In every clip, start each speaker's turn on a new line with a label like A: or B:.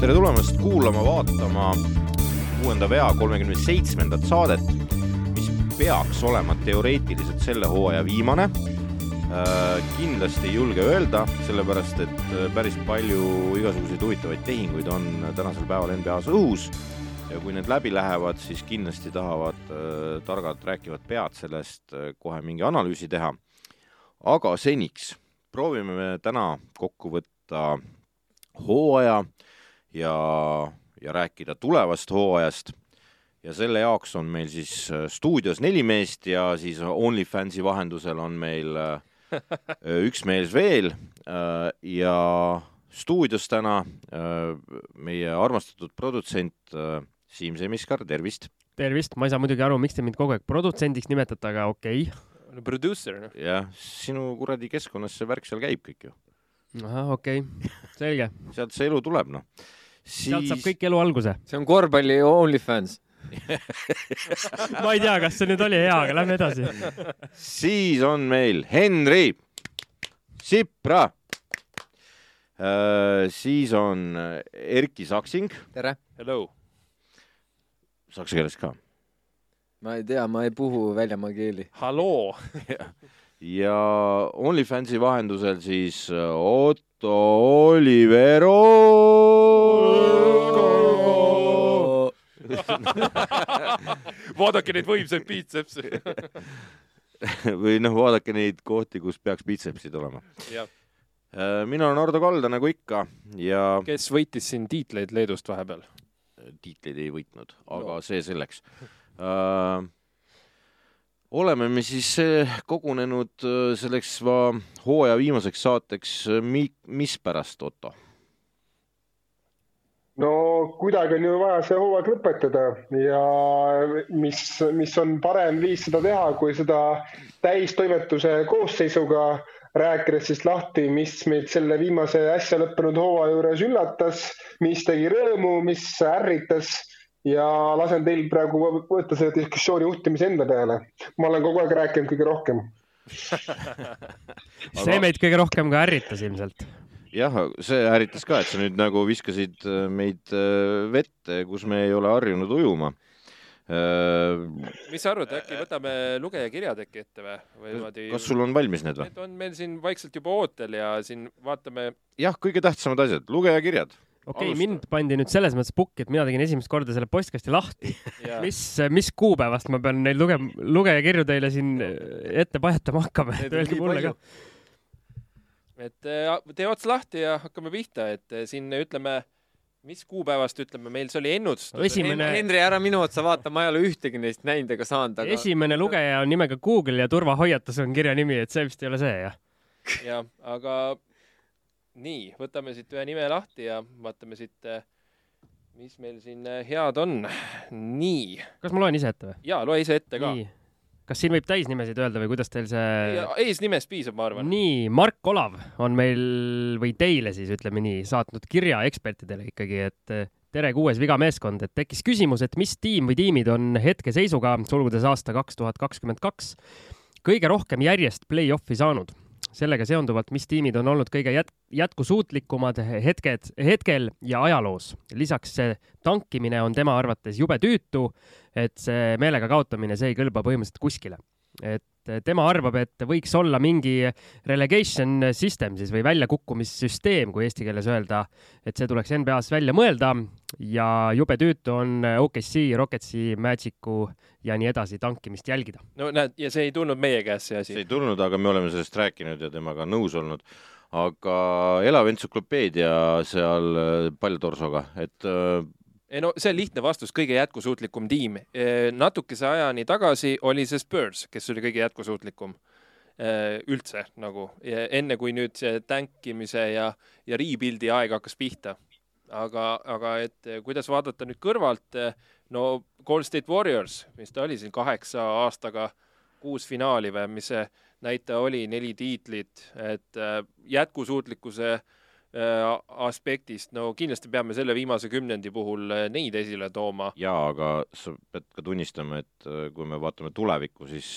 A: tere tulemast kuulama, vaatama kuuenda vea kolmekümne seitsmendat saadet, mis peaks olema teoreetiliselt selle hooaja viimane äh,. kindlasti ei julge öelda, sellepärast et äh, päris palju igasuguseid huvitavaid tehinguid on tänasel päeval NBA-s õhus ja kui need läbi lähevad, siis kindlasti tahavad äh, targad rääkivad pead sellest äh, kohe mingi analüüsi teha. aga seniks proovime me täna kokku võtta hooaja ja, ja rääkida tulevast hooajast. ja selle jaoks on meil siis äh, stuudios neli meest ja siis OnlyFansi vahendusel on meil äh, üks mees veel äh, ja stuudios täna meie armastatud produtsent Siim Semiskar, tervist!
B: tervist, ma ei saa muidugi aru, miks te mind kogu aeg produtsendiks nimetate, aga okei okay..
C: no produusser, noh.
A: jah, sinu kuradi keskkonnas see värk seal käib kõik ju.
B: ahah, okei okay., selge
A: sealt see elu tuleb, noh
B: siis... sealt saab kõik elu alguse.
C: see on korvpalli OnlyFans
B: ma ei tea, kas see nüüd oli hea, aga lähme edasi.
A: siis on meil Henri Sipra äh,. siis on Erki Saksing.
C: tere.
D: Hello.
A: Saksa keeles ka?
C: ma ei tea, ma ei puhu väljamaa keeli.
D: halloo
A: ja OnlyFansi vahendusel siis Otto Olivero
D: vaadake neid võimsaid biitsepsi
A: või noh, vaadake neid kohti, kus peaks biitsepsid olema. Äh, mina olen Ardo Kalda nagu ikka ja.
D: kes võitis siin tiitleid Leedust vahepeal?
A: Tiitleid ei võitnud, aga no. see selleks uh, oleme me siis äh, kogunenud selleks hooaja viimaseks saateks, mi-, mispärast, Otto?
E: no kuidagi on ju vaja see hooaeg lõpetada ja mis, mis on parem viis seda teha, kui seda täistoimetuse koosseisuga rääkides siis lahti, mis meid selle viimase äsja lõppenud hooaja juures üllatas, mis tegi rõõmu, mis ärritas ja lasen teil praegu võtta selle diskussiooni juhtimise enda peale. ma olen kogu aeg rääkinud kõige rohkem
B: see meid kõige rohkem ka ärritas ilmselt
A: jah, see ärritas ka, et sa nüüd nagu viskasid äh, meid äh, vette, kus me ei ole harjunud ujuma.
D: Äh, mis sa arvad, äkki võtame lugejakirjad äkki ette või, või
A: niimoodi? kas sul on valmis need või?
D: Need on meil siin vaikselt juba ootel ja siin vaatame.
A: jah, kõige tähtsamad asjad, lugejakirjad
B: okei okay,, mind pandi nüüd selles mõttes pukki, et mina tegin esimest korda selle postkasti lahti mis, mis kuupäevast ma pean neid luge-, lugejakirju teile siin ette pajatama hakkama, et öelge mulle ka
D: et äh, tee ots lahti ja hakkame pihta, et äh, siin ütleme, mis kuupäevast ütleme, meil see oli ennustus.
C: esimene. Henri, ära minu otsa vaata, ma ei ole ühtegi neist näinud ega saanud, aga.
B: esimene lugeja on nimega Google ja turvahoiatus on kirja nimi, et see vist ei ole see, jah?
D: jah, aga nii, võtame siit ühe nime lahti ja vaatame siit, äh, mis meil siin head on. nii.
B: kas ma loen ise ette või?
D: jaa, loe ise ette ka. nii
B: kas siin võib täisnimesid öelda või kuidas teil see?
D: eesnimest piisab, ma arvan.
B: nii, Mark Olav on meil või teile siis ütleme nii, saatnud kirja ekspertidele ikkagi, et tere, kuues viga meeskond, et tekkis küsimus, et mis tiim või tiimid on hetkeseisuga, sulgudes aasta kaks tuhat kakskümmend kaks, kõige rohkem järjest play-off'i saanud sellega seonduvalt, mis tiimid on olnud kõige jät-, jätkusuutlikumad hetked, hetkel ja ajaloos. lisaks see tankimine on tema arvates jube tüütu, et see meelega kaotamine, see ei kõlba põhimõtteliselt kuskile. et tema arvab, et võiks olla mingi relegation system siis või väljakukkumissüsteem, kui eesti keeles öelda, et see tuleks NBA-s välja mõelda ja jube tüütu on OKC, Rocketsi, Magicu ja nii edasi tankimist jälgida.
D: no näed, ja see ei tulnud meie käest, see asi.
A: see ei tulnud, aga me oleme sellest rääkinud ja temaga nõus olnud. aga elav entsüklopeedia seal äh, paljatorsoga, et äh,
D: ei no see on lihtne vastus, kõige jätkusuutlikum tiim. Natukese ajani tagasi oli see Spurs, kes oli kõige jätkusuutlikum üldse nagu, enne kui nüüd see tänkimise ja, ja rebuild'i aeg hakkas pihta. aga, aga et kuidas vaadata nüüd kõrvalt, no Gold State Warriors, mis ta oli siin kaheksa aastaga kuus finaali või mis see näitaja oli, neli tiitlit, et jätkusuutlikkuse äh, aspektist, no kindlasti peame selle viimase kümnendi puhul äh, neid esile tooma.
A: jaa, aga sa pead ka tunnistama, et kui me vaatame tulevikku, siis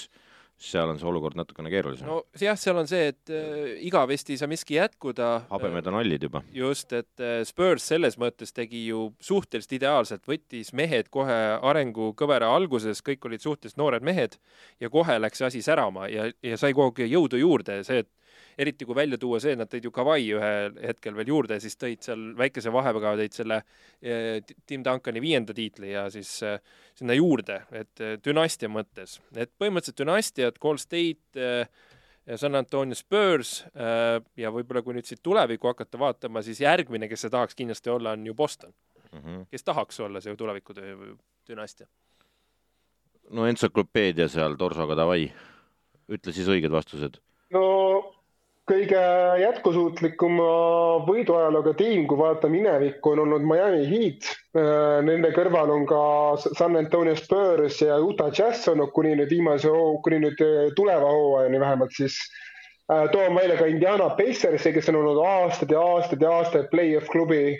A: seal on see olukord natukene keerulisem no,
D: no jah, seal on see, et äh, igavesti ei saa miski jätkuda.
A: habemed on hallid juba.
D: just, et äh, Spurs selles mõttes tegi ju suhteliselt ideaalselt, võttis mehed kohe arengukõvera alguses, kõik olid suhteliselt noored mehed ja kohe läks see asi särama ja, ja sai kogu aeg jõudu juurde, see, et eriti kui välja tuua see, et nad tõid ju Kawhi ühel hetkel veel juurde, siis tõid seal väikese vahega tõid selle eh, Tim Duncani viienda tiitli ja siis eh, sinna juurde, et eh, dünastia mõttes, et põhimõtteliselt dünastiad, Gold State ja San Antonio Spurs ja võib-olla kui nüüd siit tulevikku hakata vaatama, siis järgmine, kes see tahaks kindlasti olla, on ju Boston mm. -hmm. kes tahaks olla see tuleviku dünastia?
A: no entsüklopeedia seal torsoga davai, ütle siis õiged vastused.
E: no kõige jätkusuutlikuma võiduajalooga tiim, kui vaadata minevikku, on olnud Miami Heat. Äh, nende kõrval on ka San Antonio Spurs ja Utah Jazz olnud kuni nüüd viimase, kuni nüüd äh, tuleva hooajani vähemalt siis. Äh, toon välja ka Indiana Pacersi, kes on olnud aastaid ja aastaid ja aastaid play-off klubi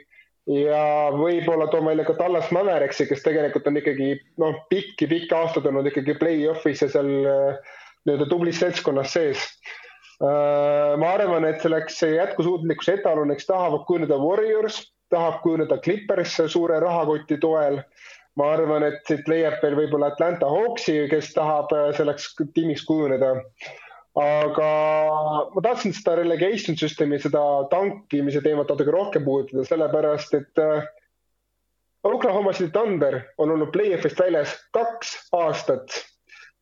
E: ja võib-olla toon välja ka Dallas Mavericksi, kes tegelikult on ikkagi noh, pikki-pikki aastaid olnud ikkagi play-off'is ja seal nii-öelda tublis seltskonnas sees ma arvan, et selleks jätkusuutlikkuse etaloniks tahavad kujuneda Warriors, tahab kujuneda Clippers suure rahakoti toel. ma arvan, et siit leiab veel võib-olla Atlanta Hawksi, kes tahab äh, selleks tiimiks kujuneda. aga ma tahtsin seda relegation süsteemi, seda tankimise teemat natuke rohkem puudutada, sellepärast et äh, Oklahoma City Thunder on olnud play-off'ist väljas kaks aastat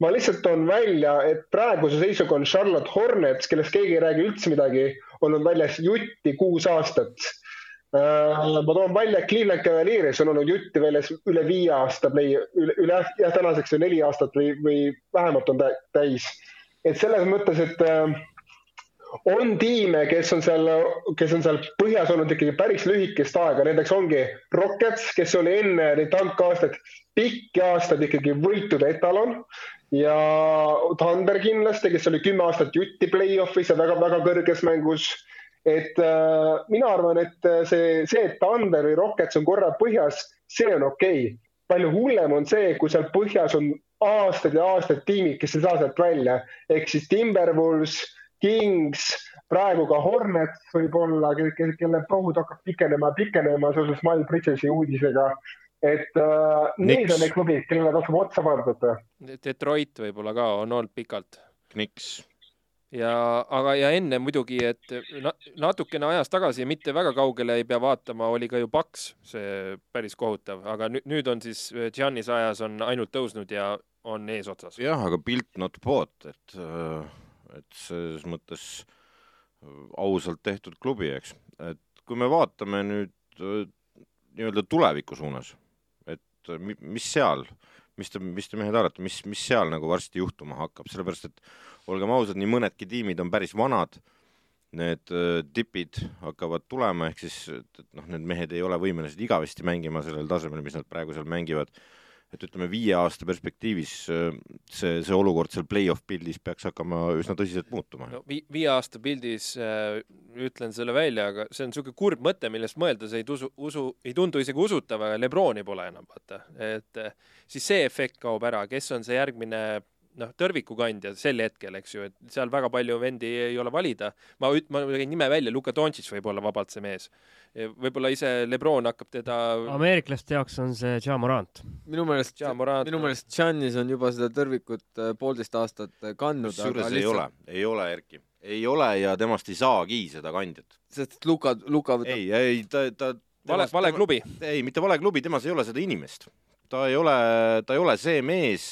E: ma lihtsalt toon välja, et praeguse seisuga on Charlotte Hornets, kellest keegi ei räägi üldse midagi, olnud väljas jutti kuus aastat. Äh, ma toon välja, et Cleveland Cavalieris on olnud jutti väljas üle viie aasta play, üle, üle jah, tänaseks on neli aastat või, või vähemalt on täis. et selles mõttes, et äh, on tiime, kes on seal, kes on seal põhjas olnud ikkagi päris lühikest aega, nendeks ongi Rockets, kes oli enne neid tankaastaid pikki aastaid ikkagi võitude etalon ja Thunder kindlasti, kes oli kümme aastat jutti play-off'is ja väga-väga kõrges mängus. et äh, mina arvan, et äh, see, see, et Thunder või Rockets on korra põhjas, see on okei. Okay.. palju hullem on see, kui seal põhjas on aastaid ja aastaid tiimid, kes ei saa sealt välja, ehk siis Timberwolves, Kings, praegu ka Hornets võib-olla, kelle pohud hakkab pikenema, pikenema seoses Miles Bridges'i uudisega et äh, need on need klubid, kellele tasub otsa vaadata.
D: Detroit võib-olla ka on olnud pikalt.
A: Knicks.
D: ja, aga, ja enne muidugi, et na, natukene ajas tagasi ja mitte väga kaugele ei pea vaatama, oli ka ju Paks, see päris kohutav, aga nüüd, nüüd on siis Giannis ajas on ainult tõusnud ja on eesotsas.
A: jah, aga pilt not bought, et, et selles mõttes ausalt tehtud klubi, eks, et kui me vaatame nüüd nii-öelda tuleviku suunas et mis seal, mis te, mis te mehed arvate, mis, mis seal nagu varsti juhtuma hakkab, sellepärast et olgem ausad, nii mõnedki tiimid on päris vanad, need äh, tipid hakkavad tulema, ehk siis noh, need mehed ei ole võimelised igavesti mängima sellel tasemel, mis nad praegu seal mängivad et ütleme, viie aasta perspektiivis äh, see, see olukord seal play-off pildis peaks hakkama üsna tõsiselt muutuma
D: no,. Vi-, viie aasta pildis äh, ütlen selle välja, aga see on niisugune kurb mõte, millest mõeldes ei tusu, usu, ei tundu isegi usutav, aga Lebroni pole enam, vaata. et äh, siis see efekt kaob ära, kes on see järgmine noh, tõrvikukandja sel hetkel, eks ju, et seal väga palju vendi ei ole valida. ma, ma käin nime välja, Luka Doncic võib olla vabalt see mees. võib-olla ise Lebron hakkab teda.
B: ameeriklaste jaoks on see Ja Morant.
C: minu meelest, minu meelest Giannis on juba seda tõrvikut äh, poolteist aastat äh, kandnud.
A: kusjuures lihtsalt... ei ole, ei ole, Erki, ei ole ja temast ei saagi seda kandjat.
C: sest Luka, Luka võtab.
A: ei, ei ta, ta.
D: vale, vale klubi.
A: ei, mitte vale klubi, temas ei ole seda inimest. ta ei ole, ta ei ole see mees.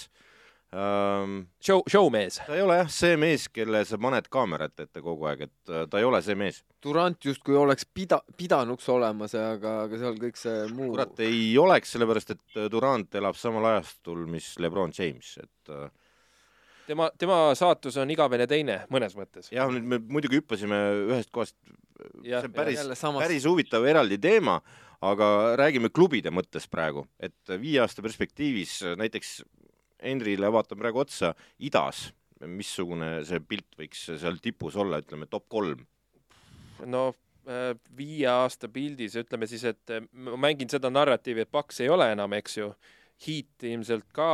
D: Show, showmees.
A: ta ei ole jah see mees, kelle sa paned kaamerat ette kogu aeg, et uh, ta ei ole see mees.
C: Durant justkui oleks pida-, pidanuks olema see, aga, aga seal kõik see muu.
A: kurat, ei oleks, sellepärast et äh, Durant elab samal ajastul, mis Lebron James, et uh,
D: tema, tema saatus on igavene teine mõnes mõttes.
A: jah, nüüd me muidugi hüppasime ühest kohast, see on päris, päris huvitav eraldi teema, aga räägime klubide mõttes praegu, et viie aasta perspektiivis näiteks Henrile vaatan praegu otsa, idas, missugune see pilt võiks seal tipus olla, ütleme top kolm?
D: no äh, viie aasta pildis, ütleme siis, et äh, ma mängin seda narratiivi, et Paks ei ole enam, eks ju. Heat ilmselt ka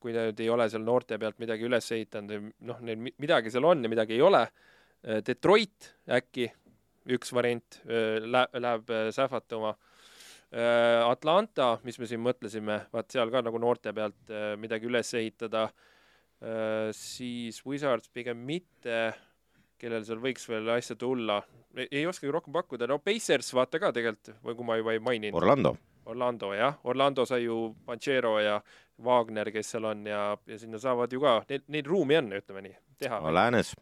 D: kui nüüd ei ole seal noorte pealt midagi üles ehitanud noh, neil midagi seal on ja midagi ei ole. Detroit äkki, üks variant läheb, läheb sähvatama. Atlanta, mis me siin mõtlesime, vaat seal ka nagu noorte pealt midagi üles ehitada. siis Wizards pigem mitte, kellel seal võiks veel asja tulla, ei oskagi rohkem pakkuda, no Pacers vaata ka tegelikult, või kui ma juba ei maininud.
A: Orlando.
D: Orlando jah, Orlando sai ju Panchero ja Wagner, kes seal on ja, ja sinna saavad ju ka, neil, neil ruumi on, ütleme nii, teha.
A: Läänes?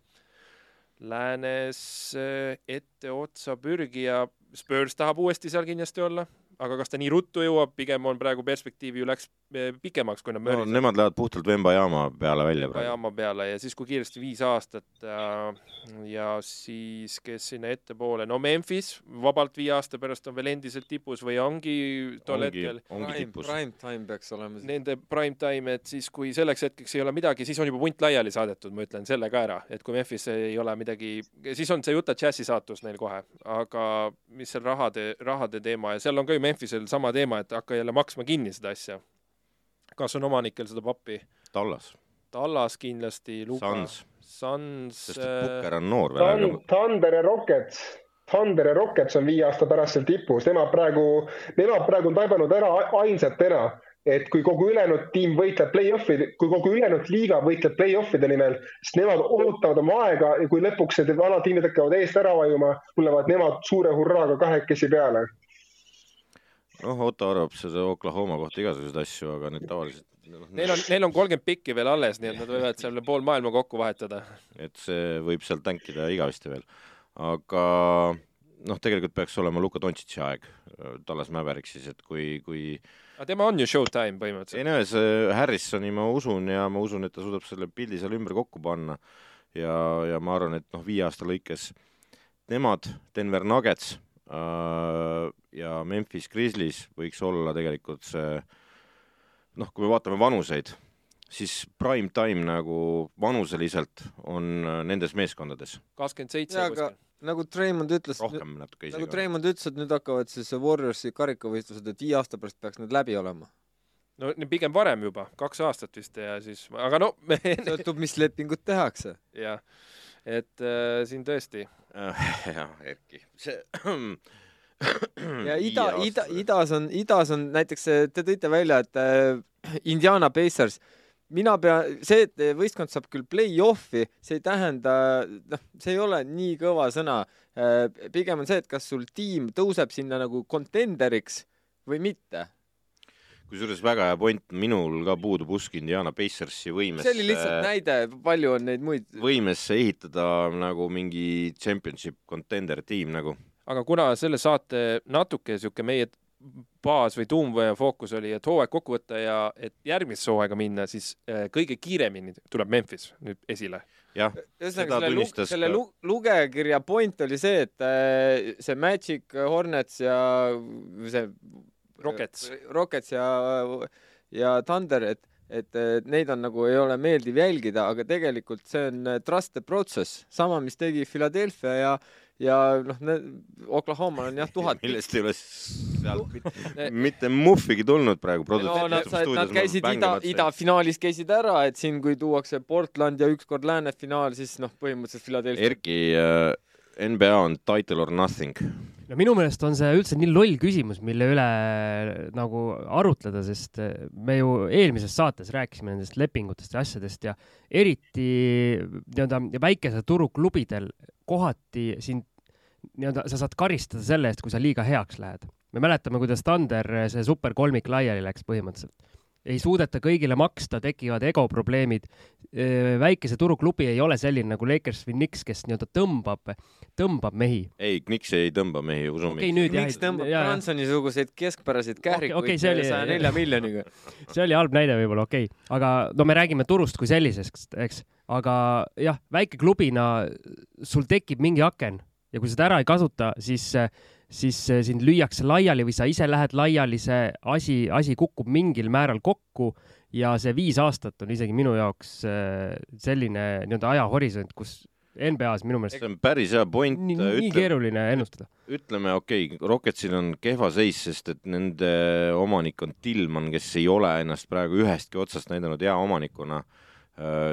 D: Läänes eh, etteotsa pürgija, Spurs tahab uuesti seal kindlasti olla aga kas ta nii ruttu jõuab, pigem on praegu perspektiiv ju läks pikemaks, kui nad
A: möörisid no,. Nemad lähevad puhtalt Vemba jaama peale välja
D: Vemba praegu. jaama peale ja siis, kui kiiresti viis aastat äh, ja siis, kes sinna ettepoole, no Memphis vabalt viie aasta pärast on veel endiselt tipus või ongi tol ongi, hetkel.
C: Prime, prime time peaks olema.
D: Nende prime time, et siis, kui selleks hetkeks ei ole midagi, siis on juba punt laiali saadetud, ma ütlen selle ka ära, et kui Memphis ei ole midagi, siis on see Utah Jazzi saatus neil kohe, aga mis seal rahade, rahade teema ja seal on ka ju Memphisel sama teema, et hakka jälle maksma kinni seda asja. Kas on omanikel seda pappi?
A: Tallas.
D: Tallas kindlasti,
A: Luka. Suns.
D: Suns.
A: sest Pukker on noor veel
E: Thund,. Thunder ja Rockets. Thunder ja Rockets on viie aasta pärast seal tipus, nemad praegu, nemad praegu on taibanud ära ainsatena et kui kogu ülejäänud tiim võitleb play-off'i, kui kogu ülejäänud liiga võitleb play-off'ide nimel, siis nemad ootavad oma aega ja kui lõpuks need vanad tiimid hakkavad eest ära vajuma, tulevad nemad suure hurraaga kahekesi peale
A: noh, Otto arvab seda Oklahoma kohta igasuguseid asju, aga need tavaliselt
D: no, Neil on, neil on kolmkümmend pikki veel alles, nii et nad võivad seal pool maailma kokku vahetada.
A: et see võib seal tänkida igavesti veel. aga noh, tegelikult peaks olema Luka Dontšitši aeg Tallas Mäveriksis, et kui, kui
D: aga tema on ju Showtime põhimõtteliselt.
A: ei no see Harrisoni ma usun ja ma usun, et ta suudab selle pildi seal ümber kokku panna ja, ja ma arvan, et noh, viie aasta lõikes nemad, Denver Nuggets ja Memphis Grizzlies võiks olla tegelikult see noh, kui me vaatame vanuseid, siis prime time nagu vanuseliselt on äh, nendes meeskondades.
D: kakskümmend seitse kuskil.
C: nagu Treimond ütles, nagu Treimond ütles, et nüüd hakkavad siis Warriorsi karikavõistlused, et viie aasta pärast peaks need läbi olema
D: no pigem varem juba, kaks aastat vist ja siis, aga no me
C: sõltub, mis lepingud tehakse.
D: jah, et äh, siin tõesti.
A: Jah, Erki, see
C: ja ida, ida, idas on, idas on näiteks, te tõite välja, et äh, Indiana Pacers, mina pean, see, et võistkond saab küll play-off'i, see ei tähenda, noh, see ei ole nii kõva sõna. Äh, pigem on see, et kas sul tiim tõuseb sinna nagu contenderiks või mitte
A: kusjuures väga hea point, minul ka puudub usk Indiana Pacersi võimesse.
C: see oli lihtsalt näide, palju on neid muid.
A: võimesse ehitada nagu mingi championship contender tiim nagu.
D: aga kuna selle saate natuke sihuke meie baas või tuum või fookus oli, et hooaeg kokku võtta ja et järgmisse hooaega minna, siis äh, kõige kiiremini tuleb Memphis nüüd esile.
A: jah,
C: seda selle tunnistas selle lu lugekirja point oli see, et äh, see Magic, Hornets ja see
D: Rockets.
C: Rockets ja, ja Thunder, et, et neid on nagu, ei ole meeldiv jälgida, aga tegelikult see on äh, trust the process, sama, mis tegi Philadelphia ja ja noh, Oklahoma on jah tuhat
A: millest ei ole sealt mitte, mitte muhvigi tulnud praegu
C: no nad said, nad käisid ida, idafinaalis käisid ära, et siin, kui tuuakse Portland ja ükskord läänefinaal, siis noh, põhimõtteliselt Philadelphia.
A: Erki äh,, NBA on title or nothing
B: no minu meelest on see üldse nii loll küsimus, mille üle nagu arutleda, sest me ju eelmises saates rääkisime nendest lepingutest ja asjadest ja eriti nii-öelda väikese turu klubidel kohati sind nii-öelda sa saad karistada selle eest, kui sa liiga heaks lähed. me mäletame, kuidas Thunder see superkolmik laiali läks põhimõtteliselt ei suudeta kõigile maksta, tekivad egoprobleemid. väikese turuklubi ei ole selline nagu Lakers või Knicks, kes nii-öelda tõmbab, tõmbab mehi.
A: ei, Knicks ei tõmba mehi, usu
C: okay, mind. Knicks tõmbab Bransoni-suguseid keskpäraseid kährikuid okay, okay, saja nelja miljoniga.
B: see oli halb näide võib-olla, okei okay., aga no me räägime turust kui sellisest, eks, aga jah, väikeklubina sul tekib mingi aken ja kui seda ära ei kasuta, siis siis äh, sind lüüakse laiali või sa ise lähed laiali, see asi, asi kukub mingil määral kokku ja see viis aastat on isegi minu jaoks äh, selline nii-öelda ajahorisont, kus NBA-s minu meelest
A: see on päris hea point.
B: nii, nii keeruline ennustada.
A: ütleme, okei okay,, Rocketsil on kehva seis, sest et nende omanik on Tillman, kes ei ole ennast praegu ühestki otsast näidanud hea omanikuna.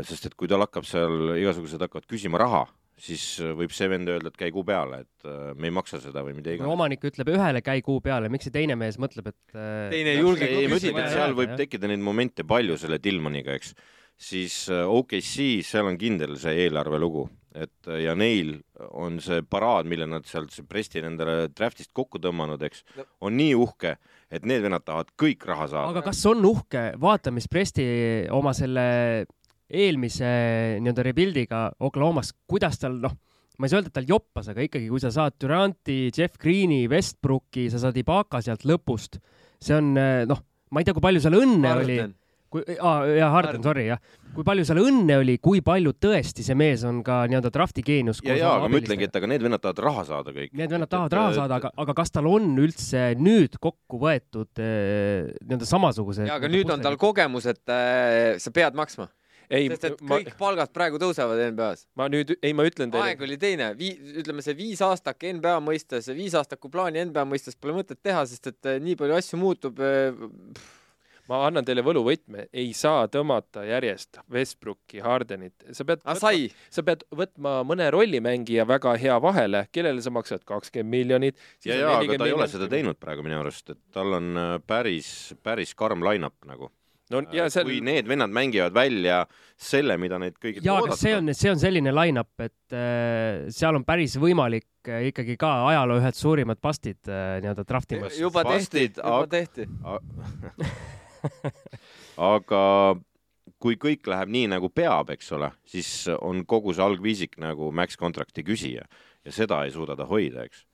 A: sest et kui tal hakkab seal, igasugused hakkavad küsima raha, siis võib see vend öelda, et käi kuu peale, et me ei maksa seda või mida iganes.
B: omanik ütleb ühele käi kuu peale, miks see teine mees mõtleb, et
C: teine ei julge
A: küsida. seal võib tekkida neid momente palju selle Tillmaniga, eks siis äh, OKC, seal on kindel see eelarvelugu, et äh, ja neil on see paraad, mille nad sealt Prestil endale draftist kokku tõmmanud, eks, on nii uhke, et need vennad tahavad kõik raha saada.
B: aga kas on uhke, vaata, mis Presti oma selle eelmise nii-öelda rebuild'iga Oklahomas, kuidas tal noh, ma ei saa öelda, et tal joppas, aga ikkagi, kui sa saad Duranti, Jeff Greeni, Westbrooki, sa saad Ibaka sealt lõpust, see on äh, noh, ma ei tea, kui palju seal õnne Martin. oli kui ah,, jah, Harden, sorry, jah. kui palju seal õnne oli, kui palju tõesti see mees on ka nii-öelda drafti geenius.
A: ja, ja, aga ma ütlengi, et aga need vennad tahavad raha saada kõik.
B: Need vennad tahavad raha saada, aga, aga kas tal on üldse nüüd kokku võetud eh, nii-öelda samasuguse?
C: ja, aga nüüd on tal kogemus, et äh, sa pead maksma ei, sest et kõik ma, palgad praegu tõusevad NBA-s.
D: ma nüüd, ei, ma ütlen teile.
C: aeg oli teine, ütleme see viis aastak NBA mõistes, viis aastaku plaani NBA mõistes pole mõtet teha, sest et äh, nii palju asju muutub
D: äh, ma annan teile võluvõtme, ei saa tõmmata järjest Westbrooki, Hardenit, sa pead, sa pead võtma mõne rollimängija väga hea vahele, kellele sa maksad? kakskümmend miljonit.
A: ja, ja, aga ta ei ole seda teinud praegu minu arust, et tal on äh, päris, päris karm line-up nagu no ja äh, seal... kui need vennad mängivad välja selle, mida neid kõigilt
B: jaa, aga see on, see on selline line-up, et äh, seal on päris võimalik äh, ikkagi ka ajaloo ühed suurimad bastid äh, nii-öelda draftimas.
C: juba tehti, juba tehti
A: aga kui kõik läheb nii, nagu peab, eks ole, siis on kogu see algviisik nagu max contract'i küsija ja seda ei suuda ta hoida, eks.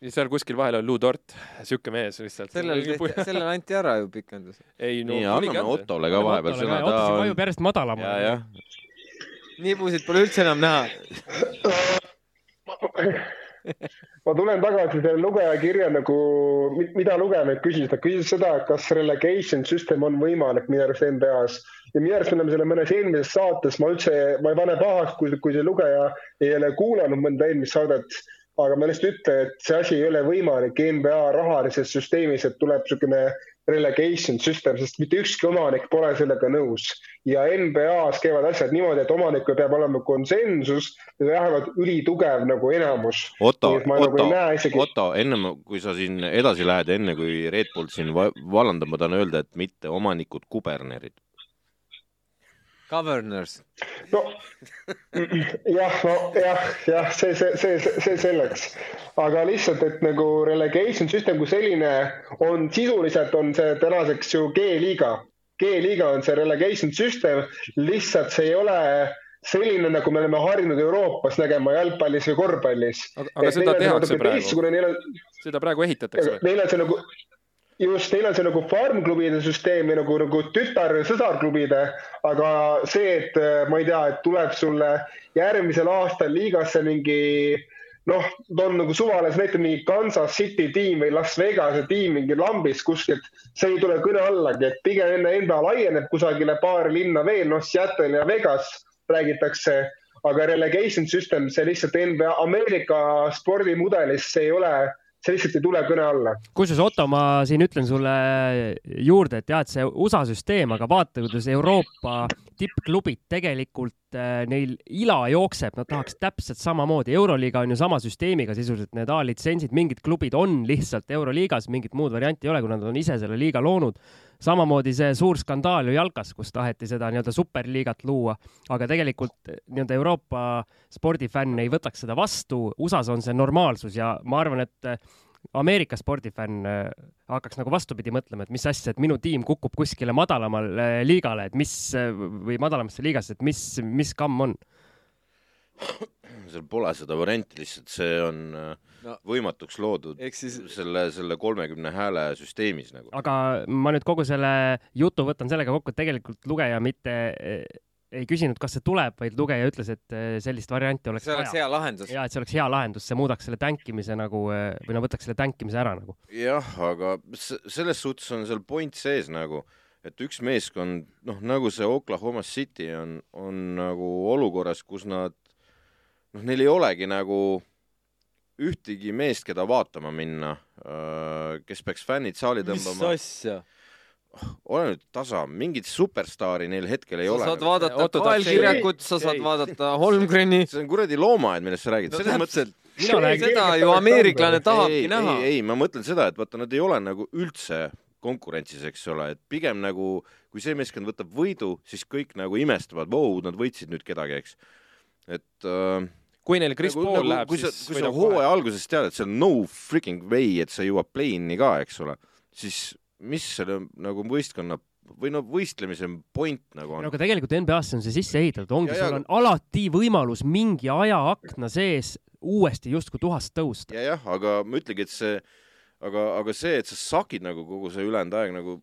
D: Ja seal kuskil vahel on Lou Dort, siuke mees lihtsalt.
C: sellele, sellele anti ära ju pikendus.
A: ei no. nii, anname Ottole ka vahepeal sõna.
B: Otto vajub järjest madalamale.
C: nibusid pole üldse enam näha
E: ma tulen tagasi selle lugeja kirja nagu, mida lugeja küsis, ta küsis seda, et kas relegation system on võimalik minu arust NBA-s ja minu arust me oleme selle mõnes eelmises saates, ma üldse, ma ei pane pahaks, kui, kui see lugeja ei ole kuulanud mõnda eelmist saadet, aga ma lihtsalt ütlen, et see asi ei ole võimalik NBA rahalises süsteemis, et tuleb niisugune relegation system, sest mitte ükski omanik pole sellega nõus. ja NBA-s käivad asjad niimoodi, et omanikul peab olema konsensus ja vähemalt ülitugev nagu enamus.
A: Otto, Otto, isegi... Otto, ennem kui sa siin edasi lähed, enne kui Red Bull siin vallandab, ma tahan öelda, et mitte omanikud kubernerid
C: Governors.
E: no jah, no jah, jah, see, see, see, see selleks, aga lihtsalt, et nagu relegation system kui selline on sisuliselt on see tänaseks ju G-liiga. G-liiga on see relegation system, lihtsalt see ei ole selline, nagu me oleme harjunud Euroopas nägema jalgpallis või korvpallis.
D: aga, aga seda tehakse praegu. seda praegu ehitatakse.
E: Neil on see nagu just, neil on see nagu farm-klubide süsteem ja nagu, nagu tütar- ja sõsarklubide, aga see, et ma ei tea, et tuleb sulle järgmisel aastal liigasse mingi noh, toon nagu suvales näite mingi Kansas City tiim või Las Vegase tiim mingi lambist kuskilt, see ei tule kõne allagi, et pigem enne NBA laieneb kusagile paari linna veel, noh, Seattle ja Vegas räägitakse, aga relegation system, see lihtsalt NBA Ameerika spordimudelis, see ei ole see lihtsalt ei tule kõne alla.
B: kusjuures Otto, ma siin ütlen sulle juurde, et jah, et see USA süsteem, aga vaata, kuidas Euroopa tippklubid tegelikult äh, neil ila jookseb, nad tahaks täpselt samamoodi. euroliiga on ju sama süsteemiga sisuliselt, need A-litsentsid, mingid klubid on lihtsalt euroliigas, mingit muud varianti ei ole, kuna nad on ise selle liiga loonud samamoodi see suur skandaal ju jalkas, kus taheti seda nii-öelda superliigat luua, aga tegelikult nii-öelda Euroopa spordifänn ei võtaks seda vastu. USA-s on see normaalsus ja ma arvan, et Ameerika spordifänn äh, hakkaks nagu vastupidi mõtlema, et mis asja, et minu tiim kukub kuskile madalamale liigale, et mis või madalamasse liigasse, et mis, mis kamm on?
A: seal pole seda varianti, lihtsalt see on äh, no, võimatuks loodud siis... selle, selle kolmekümne hääle süsteemis nagu.
B: aga ma nüüd kogu selle jutu võtan sellega kokku, et tegelikult lugeja mitte ei küsinud, kas see tuleb, vaid lugeja ütles, et eh, sellist varianti oleks
C: see oleks
B: vaja.
C: hea lahendus.
B: ja et see oleks hea lahendus, see muudaks selle tänkimise nagu eh, või no võtaks selle tänkimise ära nagu.
A: jah, aga selles suhtes on seal point sees nagu, et üks meeskond, noh, nagu see Oklahoma City on, on nagu olukorras, kus nad noh, neil ei olegi nagu ühtegi meest, keda vaatama minna, kes peaks fännid saali
C: mis
A: tõmbama.
C: asja?
A: Ole nüüd tasa, mingit superstaari neil hetkel ei
C: sa
A: ole.
C: saad vaadata
D: Otto
C: Kael
D: Taxi-
C: Kirjakut, sa saad
D: ei.
C: vaadata Holmgreni.
A: see on kuradi loomaaed, millest sa räägid.
C: no
A: selles mõttes,
C: täpselt,
B: mina räägin,
C: seda ju ameeriklane
A: ei,
C: tahabki
A: ei,
C: näha.
A: ei, ma mõtlen seda, et vaata, nad ei ole nagu üldse konkurentsis, eks ole, et pigem nagu kui see meeskond võtab võidu, siis kõik nagu imestavad, vau, nad võitsid nüüd kedagi, eks. et äh,
D: kui neil Chris
A: nagu,
D: Paul
A: nagu,
D: läheb,
A: kui sa,
D: siis
A: kui sa hooaja alguses tead, et see on no freaking way, et sa jõuad play-in'i ka, eks ole, siis mis selle nagu võistkonna või no võistlemise point nagu on
B: no? aga tegelikult NBA-sse on see sisse ehitatud, ongi, sul on alati võimalus mingi ajaakna sees uuesti justkui tuhast tõusta.
A: ja jah, aga ma ütlengi, et see, aga, aga see, et sa sakid nagu kogu see ülejäänud aeg nagu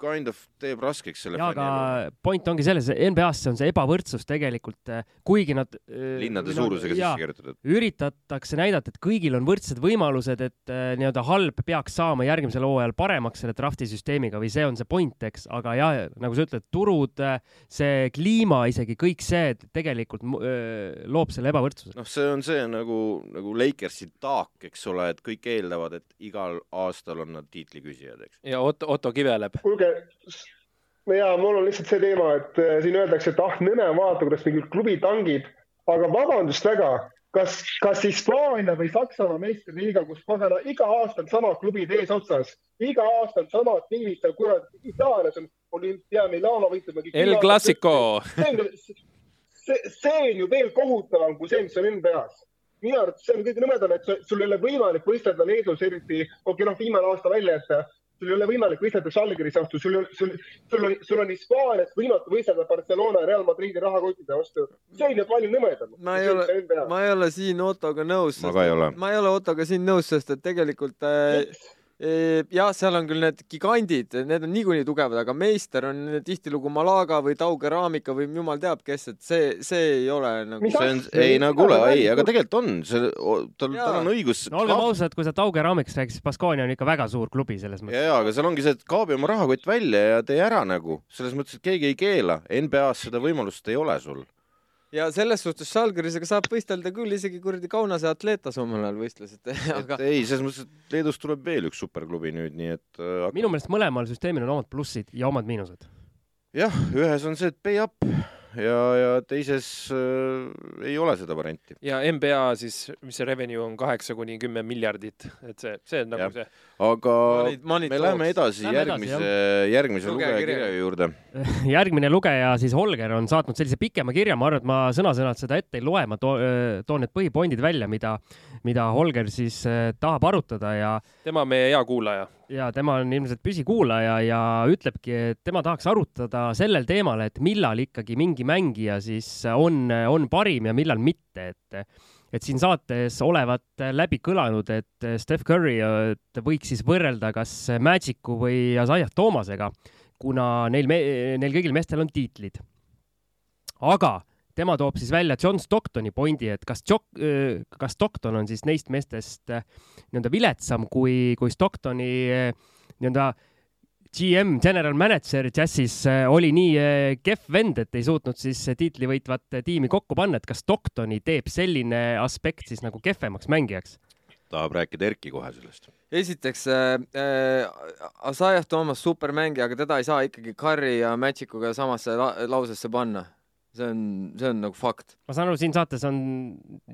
A: kind of teeb raskeks selle
B: ja
A: fänni elu.
B: aga point ongi selles, NBA-sse on see ebavõrdsus tegelikult, kuigi nad.
A: linnade suurusega sisse kirjutatud.
B: üritatakse näidata, et kõigil on võrdsed võimalused, et äh, nii-öelda halb peaks saama järgmisel hooajal paremaks selle drafti süsteemiga või see on see point, eks, aga jah, nagu sa ütled, turud, see kliima, isegi kõik see et tegelikult loob selle ebavõrdsuse.
A: noh, see on see nagu, nagu Lakersi taak, eks ole, et kõik eeldavad, et igal aastal on nad tiitliküsijad, eks.
D: ja Otto, Otto Kiveleb.
E: kuulge, ja mul on lihtsalt see teema, et äh, siin öeldakse, et ah, nõme, vaata, kuidas mingi klubi tangib, aga vabandust väga, kas, kas Hispaania või Saksamaa meistriliiga, kus pagana iga aasta on samad klubid eesotsas, iga aasta on samad tiimid seal, kurat, Itaalias on Olimpia Milano võitleb.
D: El Clasico.
E: see see, on ju veel kohutavam kui see, mis on NBA-s. minu arvates see on kõige nõmedam, et sul- ei ole võimalik võistelda Leedus, eriti, okei noh, viimane aasta välja jätta, sul ei ole võimalik võistelda Žalgiris vastu, sul, sul, sul on, sul on Hispaanias võimatu võistelda Barcelona ja Real Madridi rahakottide vastu. see on ju palju nõmedam.
C: ma ei ole, ma ei ole siin Ottoga nõus.
A: Ma ka ei ole.
C: ma ei ole Ottoga siin nõus, sest et tegelikult äh, eh, jah, seal on küll need gigandid, need on niikuinii tugevad, aga meister on tihtilugu Malaga või Tau Keramika või jumal teab kes, et see, see ei ole nagu
A: see on, ei no kuule,
E: Mida sa
A: ei, aga tegelikult on, see, tal, tal on õigus.
B: no olgem ausad, kui sa Tauge Raamiks rääkisid, Baskonia on ikka väga suur klubi selles
A: ja,
B: mõttes.
A: ja, aga seal ongi see, et kaabi oma rahakott välja ja tee ära nagu, selles mõttes, et keegi ei keela. NBA-s seda võimalust ei ole sul.
C: Ja selles suhtes Žalgirisega saab võistelda küll, isegi kuradi Kaunase Atletas omal ajal võistles, et aga
A: et ei, selles mõttes, et Leedust tuleb veel üks superklubi nüüd, nii et äh,
B: minu meelest mõlemal süsteemil on omad plussid ja omad miinused.
A: jah, ühes on see, et pay up ja, ja teises äh, ei ole seda varianti.
D: ja NBA siis, mis see revenue on, kaheksa kuni kümme miljardit, et see, see on nagu
A: Jah.
D: see.
A: Aga
C: Money- money
A: me läheme edasi
B: Lähme
A: järgmise, järgmise
C: Lugeja kirja.
A: juurde.
B: järgmine lugeja siis Holger on saatnud sellise pikema kirja, ma arvan, et ma sõna-sõnalt seda ette ei loe, ma too, toon need põhipointid välja, mida, mida Holger siis tahab arutada ja
D: tema on meie hea kuulaja.
B: ja tema on ilmselt püsikuulaja ja ütlebki, et tema tahaks arutada sellel teemal, et millal ikkagi mingi mängija siis on, on parim ja millal mitte, et et siin saates olevat läbi kõlanud, et Steph Curry et võiks siis võrrelda kas Magicu või Isaiah Toomasega, kuna neil, neil kõigil meestel on tiitlid. aga tema toob siis välja John Stocktoni pointi, et kas Jock-, kas Stockton on siis neist meestest nii-öelda viletsam kui, kui Stocktoni nii-öelda GM, general manager Jazzis äh, oli nii äh, kehv vend, et ei suutnud siis tiitli võitvat tiimi kokku panna, et kas Stocktoni teeb selline aspekt siis nagu kehvemaks mängijaks?
A: tahab rääkida Erki kohe sellest.
C: esiteks äh, äh, Asajah Toomas supermängija, aga teda ei saa ikkagi Curry ja Magic'uga samasse la lausesse panna. see on, see on nagu fakt.
B: ma saan aru, siin saates on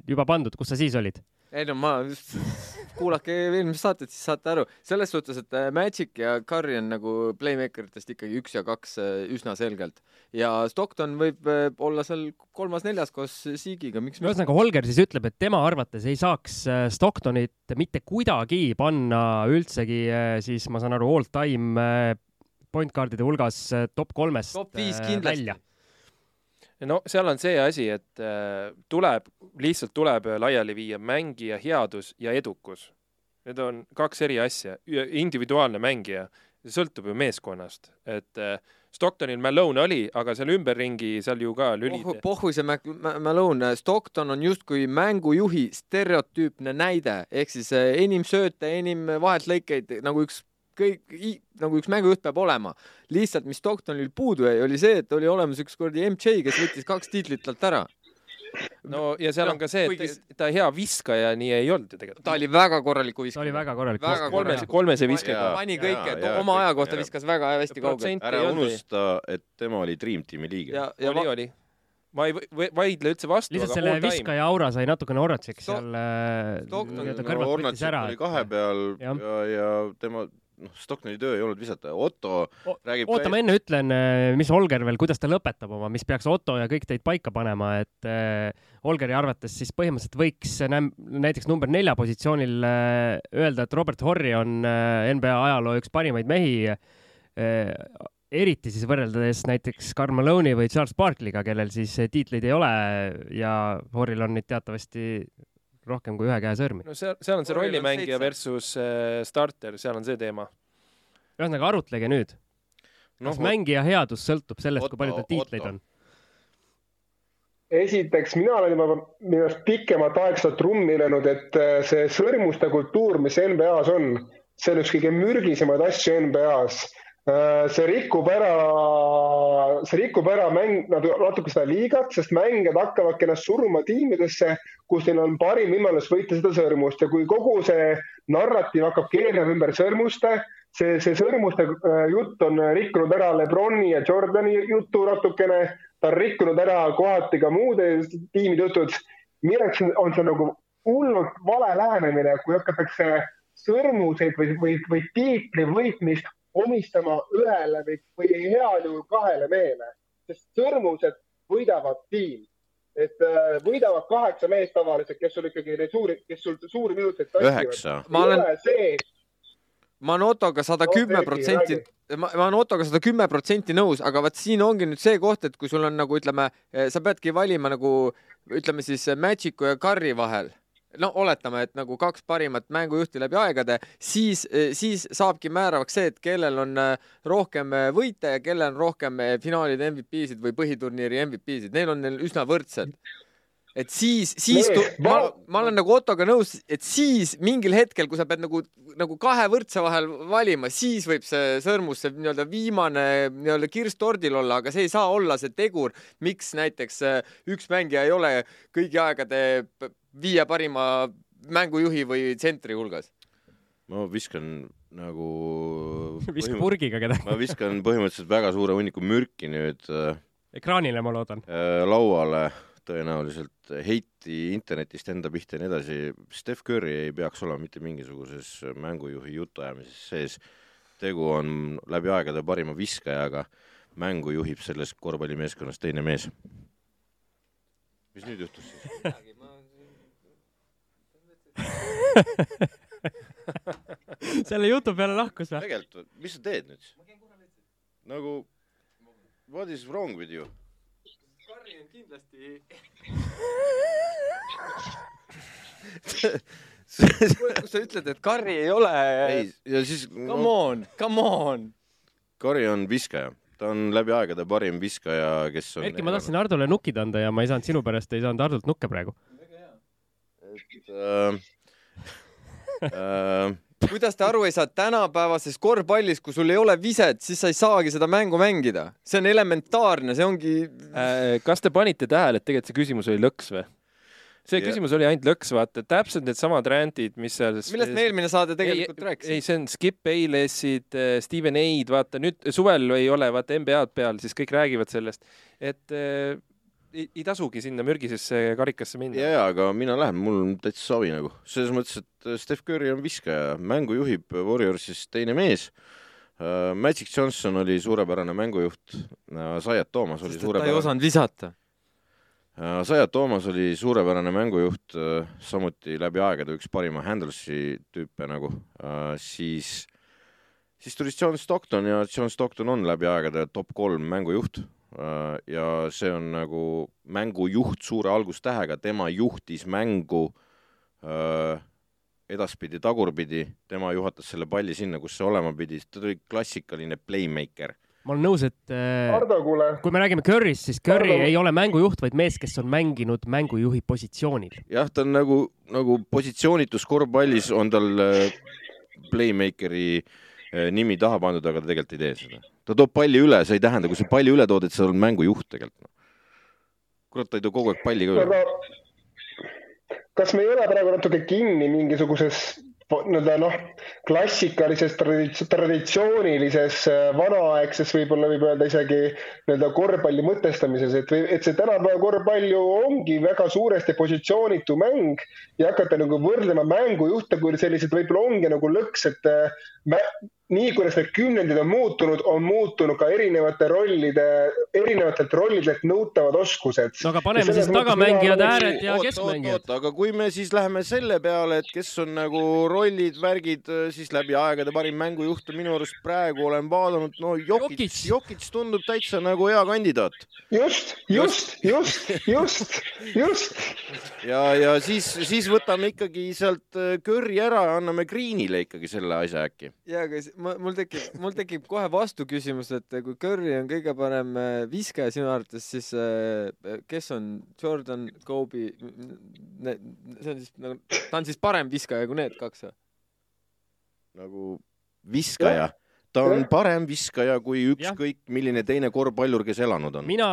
B: juba pandud, kus sa siis olid?
C: ei no ma just, kuulake eelmist saadet, siis saate aru. selles suhtes, et äh, Magic ja Curry on nagu playmaker itest ikkagi üks ja kaks äh, üsna selgelt. ja Stockton võib äh, olla seal kolmas-neljas koos Siigiga, miks mitte.
B: ühesõnaga, Holger siis ütleb, et tema arvates ei saaks Stocktonit mitte kuidagi panna üldsegi siis ma saan aru, all time point guard'ide hulgas top kolmest
C: top viis kindlasti
B: välja..
D: No seal on see asi, et äh, tuleb, lihtsalt tuleb laiali viia mängija headus ja edukus. Need on kaks eri asja. individuaalne mängija, see sõltub ju meeskonnast, et äh, Stocktonil Malone oli, aga seal ümberringi seal ju ka lülid.
C: pohhu see Malone, Stockton on justkui mängujuhi stereotüüpne näide, ehk siis enim sööte, enim vaheltlõikeid nagu üks kõik, nagu üks mängujuht peab olema. lihtsalt, mis Stocktonil puudu jäi, oli see, et oli olemas üks kuradi MJ, kes võttis kaks tiitlit talt ära.
D: no ja seal on ka see, et
C: Kuigi-
D: ta hea viskaja nii ei olnud ju tegelikult.
C: ta oli väga korraliku
B: ta
C: viskaja
B: oli. väga korralik.
C: Väga
D: kolmese, kolmese viskaja.
C: pani kõike, oma aja kohta
A: jaa.
C: viskas väga hästi
D: protsent
A: ära unusta, et tema oli Dream Teami liige.
C: ja, ja
D: oli,
C: va-
D: oli. ma ei vaidle üldse vastu,
B: lihtsalt selle viskaja aura sai natukene Orratsiks seal äh,
C: Stockton-
A: no oli kahe peal
B: Jah.
A: ja, ja tema, noh, Stocktoni töö ei olnud visata. Otto
B: O-
A: räägib
B: oota, ma enne ütlen, mis Olger veel, kuidas ta lõpetab oma, mis peaks Otto ja kõik teid paika panema, et äh, Olgeri arvates siis põhimõtteliselt võiks näiteks number nelja positsioonil äh, öelda, et Robert Horry on äh, NBA ajaloo üks parimaid mehi äh, eriti siis võrreldes näiteks Karl Malone'i või Charles Barkley'ga, kellel siis äh, tiitleid ei ole ja Horril on neid teatavasti rohkem kui ühe käe sõrmi.
D: no seal, seal on see rollimängija versus äh, starter, seal on see teema.
B: ühesõnaga arutlege nüüd,
A: noh
B: kas, mängija headus sõltub sellest, kui palju tal tiitleid on?
E: esiteks, mina olen juba minu arust pikemat aega seda trummi löönud, et äh, see sõrmuste kultuur, mis NBA-s on, see on üks kõige mürgisemaid asju NBA-s. See rikub ära, see rikub ära mäng, natuke seda liigat, sest mängijad hakkavadki ennast suruma tiimidesse, kus neil on parim võimalus võita seda sõrmust ja kui kogu see narratiiv hakkab keerama ümber sõrmuste, see, see sõrmuste äh, jutt on rikkunud ära Lebroni ja Jordani jutu natukene, ta on rikkunud ära kohati ka muude tiimide jutud. minu jaoks on see nagu hullult vale lähenemine, kui hakatakse sõrmuseid või, või, või tiitli võitmist omistama ühele või, või heal juhul kahele mehele, sest sõrmused võidavad tiim. et äh, võidavad kaheksa meest tavaliselt, kes sul ikkagi neid suuri, kes sul suuri minuteid tassivad.
A: üheksa.
C: ma olen,
E: see,
C: ma olen Ottoga sada kümme protsenti ma, ma olen Ottoga sada kümme protsenti nõus, aga vot siin ongi nüüd see koht, et kui sul on nagu ütleme, sa peadki valima nagu ütleme siis Magicu ja Curry vahel no oletame, et nagu kaks parimat mängujuhti läbi aegade, siis, siis saabki määravaks see, et kellel on äh, rohkem äh, võite ja kellel on rohkem finaalide MVP-sid või põhiturniiri MVP-sid, neil on neil üsna võrdsed. et siis, siis tu- ma
E: ma-,
C: olen nagu Ottoga nõus, et siis mingil hetkel, kui sa pead nagu, nagu kahe võrdse vahel valima, siis võib see sõrmus, see nii-öelda viimane nii-öelda kirss tordil olla, aga see ei saa olla see tegur, miks näiteks üks mängija ei ole kõigi aegade viie parima mängujuhi või tsentri hulgas.
A: ma viskan nagu
B: viska purgiga kedagi.
A: ma viskan põhimõtteliselt väga suure hunniku mürki nüüd äh,
B: ekraanile, ma loodan.
A: äh, lauale tõenäoliselt heiti internetist enda pihta ja nii edasi. Steph Curry ei peaks olema mitte mingisuguses mängujuhi jutuajamises sees. tegu on läbi aegade parima viskajaga. mängu juhib selles korvpallimeeskonnas teine mees. mis nüüd juhtus siis?
B: selle jutu peale lahkus või?
A: tegelikult, mis sa teed nüüd nagu what is wrong with you?
C: Karri on kindlasti, kui sa ütled, et Karri ei ole,
A: ei, ja siis
C: come on, come on.
A: Kari on viskaja, ta on läbi aegade parim viskaja, kes on
B: Erki, ma tahtsin Hardole nukid anda ja ma ei saanud sinu pärast, ei saanud Hardolt nukke praegu.
A: Äh, äh,
C: kuidas te aru ei saa, tänapäevases korvpallis, kui sul ei ole viset, siis sa ei saagi seda mängu mängida. see on elementaarne, see ongi,
D: Äh, kas te panite tähele, et tegelikult see küsimus oli lõks või? see
A: Jah.
D: küsimus oli ainult lõks, vaata, täpselt needsamad randid, mis seal.
C: millest me eelmine saade tegelikult
D: ei,
C: rääkisime.
D: ei, see on Skip Baylessid, Steven A-d, vaata nüüd suvel ei ole vaata NBA-d peal, siis kõik räägivad sellest, et äh, ei, ei tasugi sinna mürgisesse karikasse minna.
A: ja, ja aga mina lähen, mul on täitsa savi nagu, selles mõttes, et Steph Curry on viskaja, mängu juhib Warriorsis teine mees uh,. Magic Johnson oli suurepärane mängujuht uh,, Zayat Toomas oli
C: et ta ei
A: suurepärane,
C: osanud visata.
A: Zayat Toomas oli suurepärane mängujuht uh,, samuti läbi aegade üks parima handlers'i tüüpe nagu siis siis tuli John Stockton ja John Stockton on läbi aegade top kolm mängujuht uh, ja see on nagu mängujuht suure algustähega, tema juhtis mängu uh, edaspidi tagurpidi, tema juhatas selle palli sinna, kus see olema pidi, ta oli klassikaline playmaker.
B: ma olen nõus, et äh,
E: Hardo, kuule,
B: kui me räägime Curry'st, siis Curry
E: Hardo-
B: ei ole mängujuht, vaid mees, kes on mänginud mängujuhi positsioonil.
A: jah, ta on nagu, nagu positsioonitus korvpallis on tal äh, playmakeri äh, nimi taha pandud, aga ta tegelikult ei tee seda. Ta toob palli üle, see ei tähenda, kui sa palli üle tood, et sa oled mängujuht tegelikult. kurat, ta ei too kogu aeg palli ka üle.
E: kas me ei ole praegu natuke kinni mingisuguses nii-öelda noh, klassikalises traditsioonilises äh, vanaaegses, võib-olla võib öelda isegi nii-öelda korvpalli mõtestamises, et, et see tänapäeva korvpall ju ongi väga suuresti positsioonitu mäng ja hakata nagu võrdlema mängujuhte, kui sellised võib-olla ongi nagu lõks, et äh, nii kuidas need kümnendid on muutunud, on muutunud ka erinevate rollide, erinevatelt rollidelt nõutavad oskused.
B: no aga paneme siis tagamängijad, ääred ja keskmängijad.
A: aga kui me siis läheme selle peale, et kes on nagu rollid, värgid, siis läbi aegade parim mängujuht on minu arust praegu olen vaadanud, no Jokic, Jokic tundub täitsa nagu hea kandidaat.
E: just, just, just, just, just.
A: ja, ja siis, siis võtame ikkagi sealt äh, Curry ära ja anname Greenile ikkagi selle asja äkki.
C: ja, aga ma, mul tekib, mul tekib kohe vastuküsimus, et kui Curry on kõige parem äh, viskaja sinu arvates, siis äh, kes on Jordan, Kobe, see on siis nagu, ta on siis parem viskaja kui need kaks või?
A: nagu viskaja ta on parem viskaja kui ükskõik milline teine korvpallur, kes elanud on.
B: mina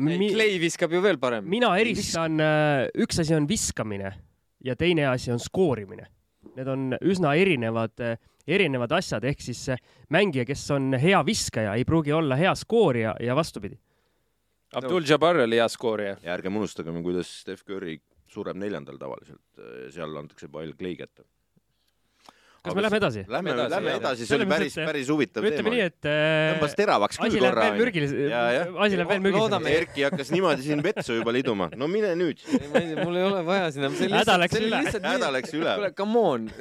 C: mi.... Clay viskab ju veel parem.
B: mina eristan, äh, üks asi on viskamine ja teine asi on skoorimine. Need on üsna erinevad äh, erinevad asjad, ehk siis mängija, kes on hea viskaja, ei pruugi olla hea skoorija ja vastupidi.
D: Abdul Jabbar oli hea skoorija.
A: ja ärgem unustagem, kuidas Steph Curry sureb neljandal tavaliselt, seal antakse pall Clay kätte
B: kas me lähme edasi?
A: Lähme, lähme edasi, see oli päris, päris huvitav teema.
B: ütleme nii, et
A: tõmbas teravaks küll korra.
B: asi läheb veel mürgiliseks, asi läheb veel mürgiliseks.
A: Erki hakkas niimoodi siin vetsu juba liduma. no mine nüüd.
C: mul ei ole vaja sinna.
B: häda läks üle.
A: häda läks üle.
C: kuule, come on.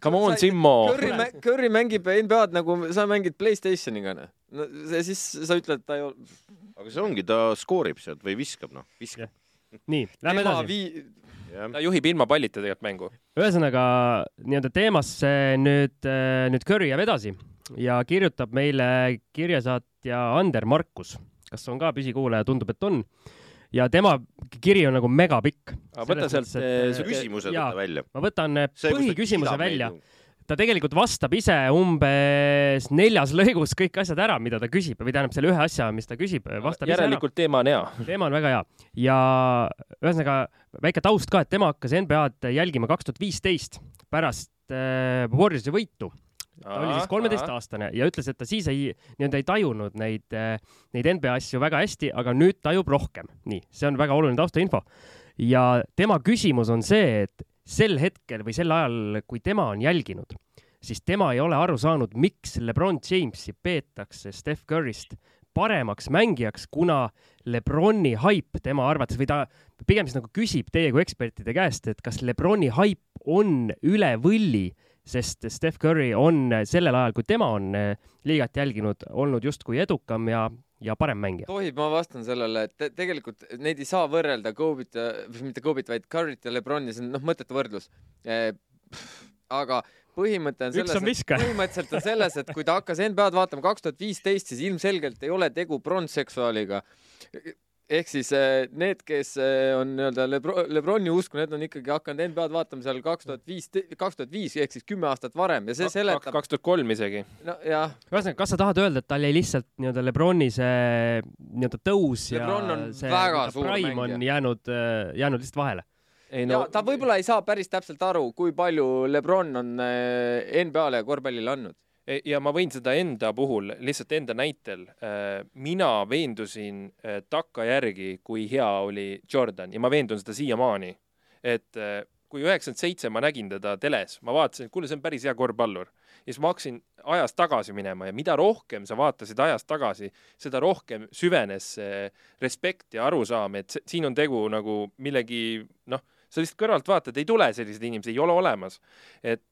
D: Come on, Simmo.
C: Curry, Curry mängib NBA-d nagu sa mängid Playstationiga, noh. no siis sa ütled, ta ei ole.
A: aga see ongi, ta skoorib sealt või viskab, noh, viskab.
B: nii, lähme edasi
D: ta juhib ilma pallita tegelikult mängu.
B: ühesõnaga nii-öelda teemasse nüüd, äh, nüüd Curry jääb edasi ja kirjutab meile kirjasaatja Ander Markus, kas on ka püsikuulaja, tundub, et on. ja tema kiri on nagu megapikk.
D: võta sealt
A: äh, küsimused võta välja.
B: ma võtan äh, põhiküsimuse välja meid ta tegelikult vastab ise umbes neljas lõigus kõik asjad ära, mida ta küsib või tähendab selle ühe asja, mis ta küsib, vastab
D: järelikult teema on hea.
B: teema on väga hea ja ühesõnaga väike taust ka, et tema hakkas NBA-d jälgima kaks tuhat viisteist pärast äh, Warriorsi võitu ta oli siis kolmeteistaastane ja ütles, et ta siis ei, nii-öelda ei tajunud neid, äh, neid NBA asju väga hästi, aga nüüd tajub rohkem. nii, see on väga oluline taustainfo. ja tema küsimus on see, et sel hetkel või sel ajal, kui tema on jälginud, siis tema ei ole aru saanud, miks Lebron Jamesi peetakse Steph Curry'st paremaks mängijaks, kuna Lebroni haip tema arvates või ta pigem siis nagu küsib teie kui ekspertide käest, et kas Lebroni haip on üle võlli, sest Steph Curry on sellel ajal, kui tema on liigat jälginud, olnud justkui edukam ja ja parem mängija.
C: tohib, ma vastan sellele, et te tegelikult neid ei saa võrrelda Kobe'it, mitte Kobe'it, vaid Curry't ja Lebroni, see on noh, mõttetu võrdlus e,. aga põhimõte on selles, põhimõtteliselt on selles, et kui ta hakkas NBA-d vaatama kaks tuhat viisteist, siis ilmselgelt ei ole tegu bronsseksuaaliga ehk siis eh, need, kes eh, on nii-öelda Lebro, Lebroni usku, need on ikkagi hakanud NBA-d vaatama seal kaks tuhat viis, kaks tuhat viis ehk siis kümme aastat varem ja see seletab.
D: kaks tuhat kolm isegi.
C: nojah.
B: ühesõnaga, kas sa tahad öelda, et tal jäi lihtsalt nii-öelda Lebroni see nii-öelda tõus
C: Lebron ja see väga suur
B: prime on jäänud, äh, jäänud lihtsalt vahele?
C: ei no ja, ta võib-olla ei saa päris täpselt aru, kui palju Lebron on NBA-le ja korvpallile andnud
D: ja ma võin seda enda puhul, lihtsalt enda näitel, äh, mina veendusin äh, takkajärgi, kui hea oli Jordan ja ma veendun seda siiamaani. et kui üheksakümmend seitse ma nägin teda teles, ma vaatasin, et kuule, see on päris hea korvpallur. ja siis ma hakkasin ajas tagasi minema ja mida rohkem sa vaatasid ajas tagasi, seda rohkem süvenes see respekt ja arusaam, et siin on tegu nagu millegi, noh, sa lihtsalt kõrvalt vaatad, ei tule selliseid inimesi, ei ole olemas. et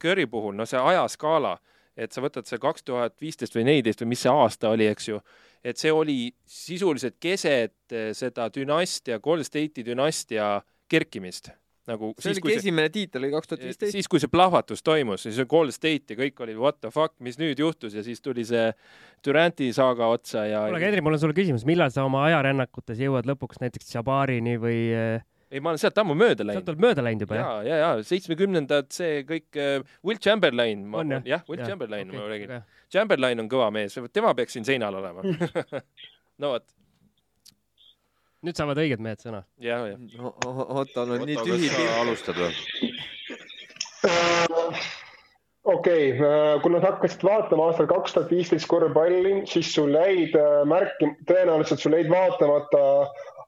D: Curry puhul, no see ajaskaala et sa võtad see kaks tuhat viisteist või neliteist või mis see aasta oli, eks ju, et see oli sisuliselt keset eh, seda dünastia, Golden State'i dünastia kerkimist nagu
C: see oligi esimene tiitel oli kaks tuhat viisteist.
D: siis, kui see plahvatus toimus, siis Golden State ja kõik oli what the fuck, mis nüüd juhtus ja siis tuli see Duranti saaga otsa ja.
B: kuule, Henri, mul on sulle küsimus, millal sa oma ajarännakutes jõuad lõpuks näiteks Jabarini või äh,
D: ei, ma olen sealt ammu mööda läinud.
B: sealt oled mööda läinud juba,
D: jah? ja, ja, ja seitsmekümnendad, see kõik uh,, Will Chamberlain, jah ja,, Will ja, Chamberlain okay, ma räägin okay.. Chamberlain on kõva mees, tema peaks siin seinal olema no vot.
B: nüüd saavad õiged mehed sõna.
D: ja, ja.
C: Ottal on nii tühi pilt.
A: alustad või?
E: okei okay,, äh, kui nad hakkasid vaatama aastal kaks tuhat viisteist korvpalli, siis sul jäid äh, märki, tõenäoliselt sul jäid vaatamata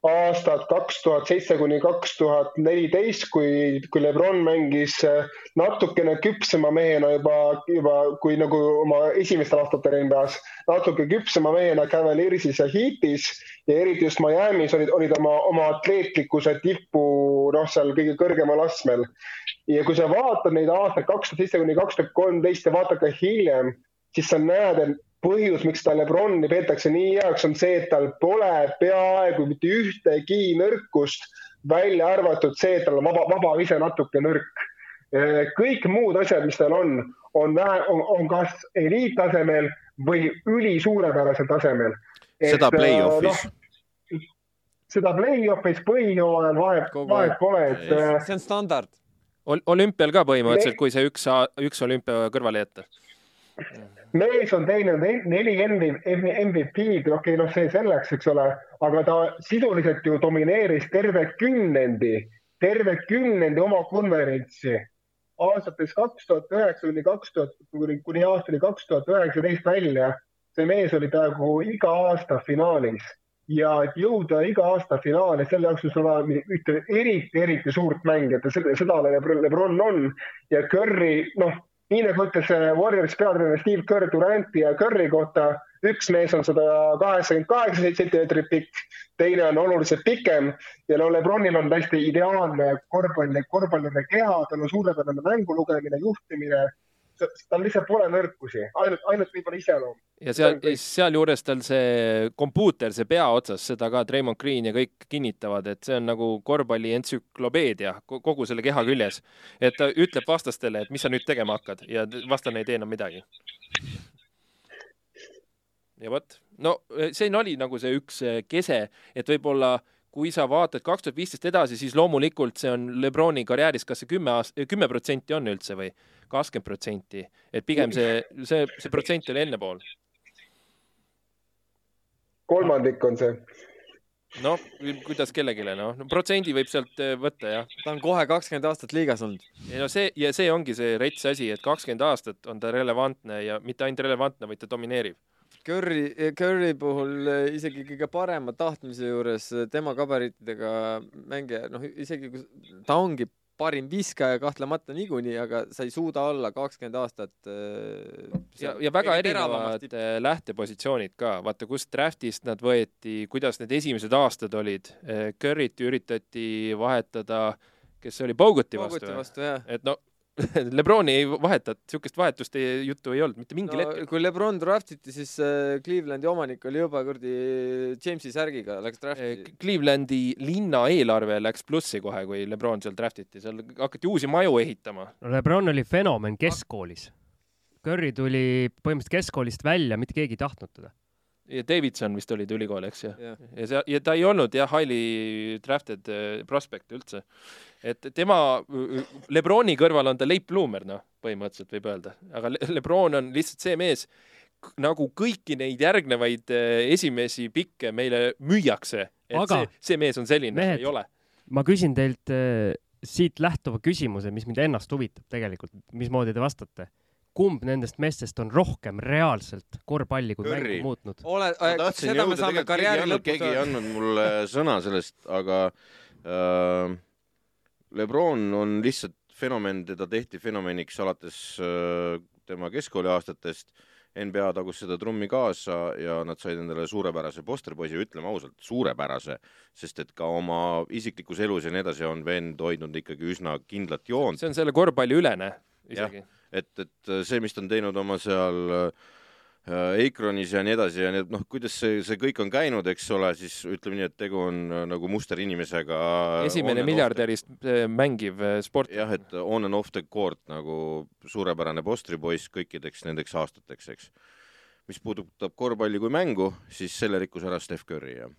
E: aastad kaks tuhat seitse kuni kaks tuhat neliteist, kui, kui Lebron mängis äh, natukene küpsema mehena juba, juba kui nagu oma esimestel aastatel NBA-s, natuke küpsema mehena Cavaliersis ja Heatis ja eriti just Miami's olid, olid oma, oma atleetlikkuse tippu, noh, seal kõige kõrgemal astmel. ja kui sa vaatad neid aastaid kaks tuhat seitse kuni kaks tuhat kolmteist ja vaatad ka hiljem, siis sa näed, et põhjus, miks ta Lebroni peetakse nii heaks, on see, et tal pole peaaegu mitte ühtegi nõrkust, välja arvatud see, et tal on vaba, vaba ise natuke nõrk. kõik muud asjad, mis tal on, on vähe, on, kas eliittasemel või ülisuurepärasel tasemel.
A: seda play-off'is
E: no,? seda play-off'is põhijooajal vahet, vahet pole, et.
C: see on standard
D: Ol. olümpial ka põhimõtteliselt, kui see üks, üks olümpia kõrvale jätta
E: mees on teinud neli MVP-d, okei okay,, noh, see selleks, eks ole, aga ta sisuliselt ju domineeris terve kümnendi, terve kümnendi oma konverentsi aastates kaks tuhat üheksa kuni kaks tuhat, kuni aastani kaks tuhat üheksateist välja. see mees oli peaaegu iga aasta finaalis ja et jõuda iga aasta finaali, selle jaoks on sul vaja ühte eriti, eriti suurt mängijat ja seda Lebron on ja Curry, noh nii nagu ütles äh, Warriors peatreener Steve Kerr Duranti ja Curry kohta, üks mees on sada kaheksakümmend kaheksa sentimeetrit pikk, teine on oluliselt pikem ja no Lebronil on täiesti ideaalne korvpalli, korvpalluri keha, tal on suurepärane mängu lugemine, juhtimine tal lihtsalt pole nõrkusi, ainult, ainult võib-olla iseloom.
D: ja seal, sealjuures tal see kompuuter, see pea otsas, seda ka Treimond Green ja kõik kinnitavad, et see on nagu korvpalli entsüklopeedia kogu selle keha küljes. et ta ütleb vastastele, et mis sa nüüd tegema hakkad ja vastane ei tee enam midagi. ja vot, no siin oli nagu see üks kese, et võib-olla kui sa vaatad kaks tuhat viisteist edasi, siis loomulikult see on Lebroni karjääris, kas see kümme aast-, kümme protsenti on üldse või kakskümmend protsenti, et pigem see, see, see protsent oli enne pool.
E: kolmandik on see.
D: noh, kuidas kellelegi, noh no, protsendi võib sealt äh, võtta, jah.
C: ta on kohe kakskümmend aastat liigas olnud.
D: ei no see ja see ongi see rets asi, et kakskümmend aastat on ta relevantne ja mitte ainult relevantne, vaid ta domineerib.
C: Curry, Curry puhul äh, isegi kõige parema tahtmise juures tema gabariitidega mängija, noh, isegi kui ta ongi parim viskaja kahtlemata niikuinii, aga sa ei suuda olla kakskümmend aastat
D: äh, ja, ja väga erinevad äh, lähtepositsioonid ka, vaata kust draftist nad võeti, kuidas need esimesed aastad olid. Äh, Curry't üritati vahetada, kes see oli, Boguti vastu,
C: vastu,
D: et no Lebroni ei vahetatud, niisugust vahetust ei, juttu ei olnud mitte mingil
C: no,
D: hetkel.
C: kui Lebron draftiti, siis äh, Clevelandi omanik oli juba kuradi Jamesi särgiga, läks drafti.
D: Äh, Clevelandi linna eelarve läks plussi kohe, kui Lebron seal draftiti, seal hakati uusi maju ehitama.
B: no Lebron oli fenomen keskkoolis. Curry tuli põhimõtteliselt keskkoolist välja, mitte keegi ei tahtnud teda
D: ja Davidson vist oli ta ülikool, eks ju yeah.. ja see, ja ta ei olnud jah, highly drafted äh, prospect üldse. et tema, Lebroni kõrval on ta late bloomer, noh, põhimõtteliselt võib öelda, aga Le Lebron on lihtsalt see mees, nagu kõiki neid järgnevaid äh, esimesi pikke meile müüakse, et aga see, see mees on selline, ei ole.
B: ma küsin teilt äh, siit lähtuva küsimuse, mis mind ennast huvitab tegelikult, mismoodi te vastate kumb nendest meestest on rohkem reaalselt korvpalli kui Curry. mängu muutnud?
C: ole, seda me saame karjääri lõpus
A: keegi ei andnud mulle sõna sellest, aga äh, Lebron on lihtsalt fenomen, teda tehti fenomeniks alates äh, tema keskkooliaastatest. NBA tagus seda trummi kaasa ja nad said endale suurepärase posterpoisi, ütleme ausalt, suurepärase, sest et ka oma isiklikus elus ja nii edasi on vend hoidnud ikkagi üsna kindlat joont.
D: see on selle korvpalli ülene isegi
A: et, et see, mis ta on teinud oma seal äh, Akronis ja nii edasi ja nii, et noh, kuidas see, see kõik on käinud, eks ole, siis ütleme nii, et tegu on äh, nagu musterinimesega.
D: esimene miljardärist äh, mängiv sport.
A: jah, et on and off the court nagu suurepärane postripoiss kõikideks nendeks aastateks, eks. mis puudutab korvpalli kui mängu, siis selle rikkus ära Steph Curry, jah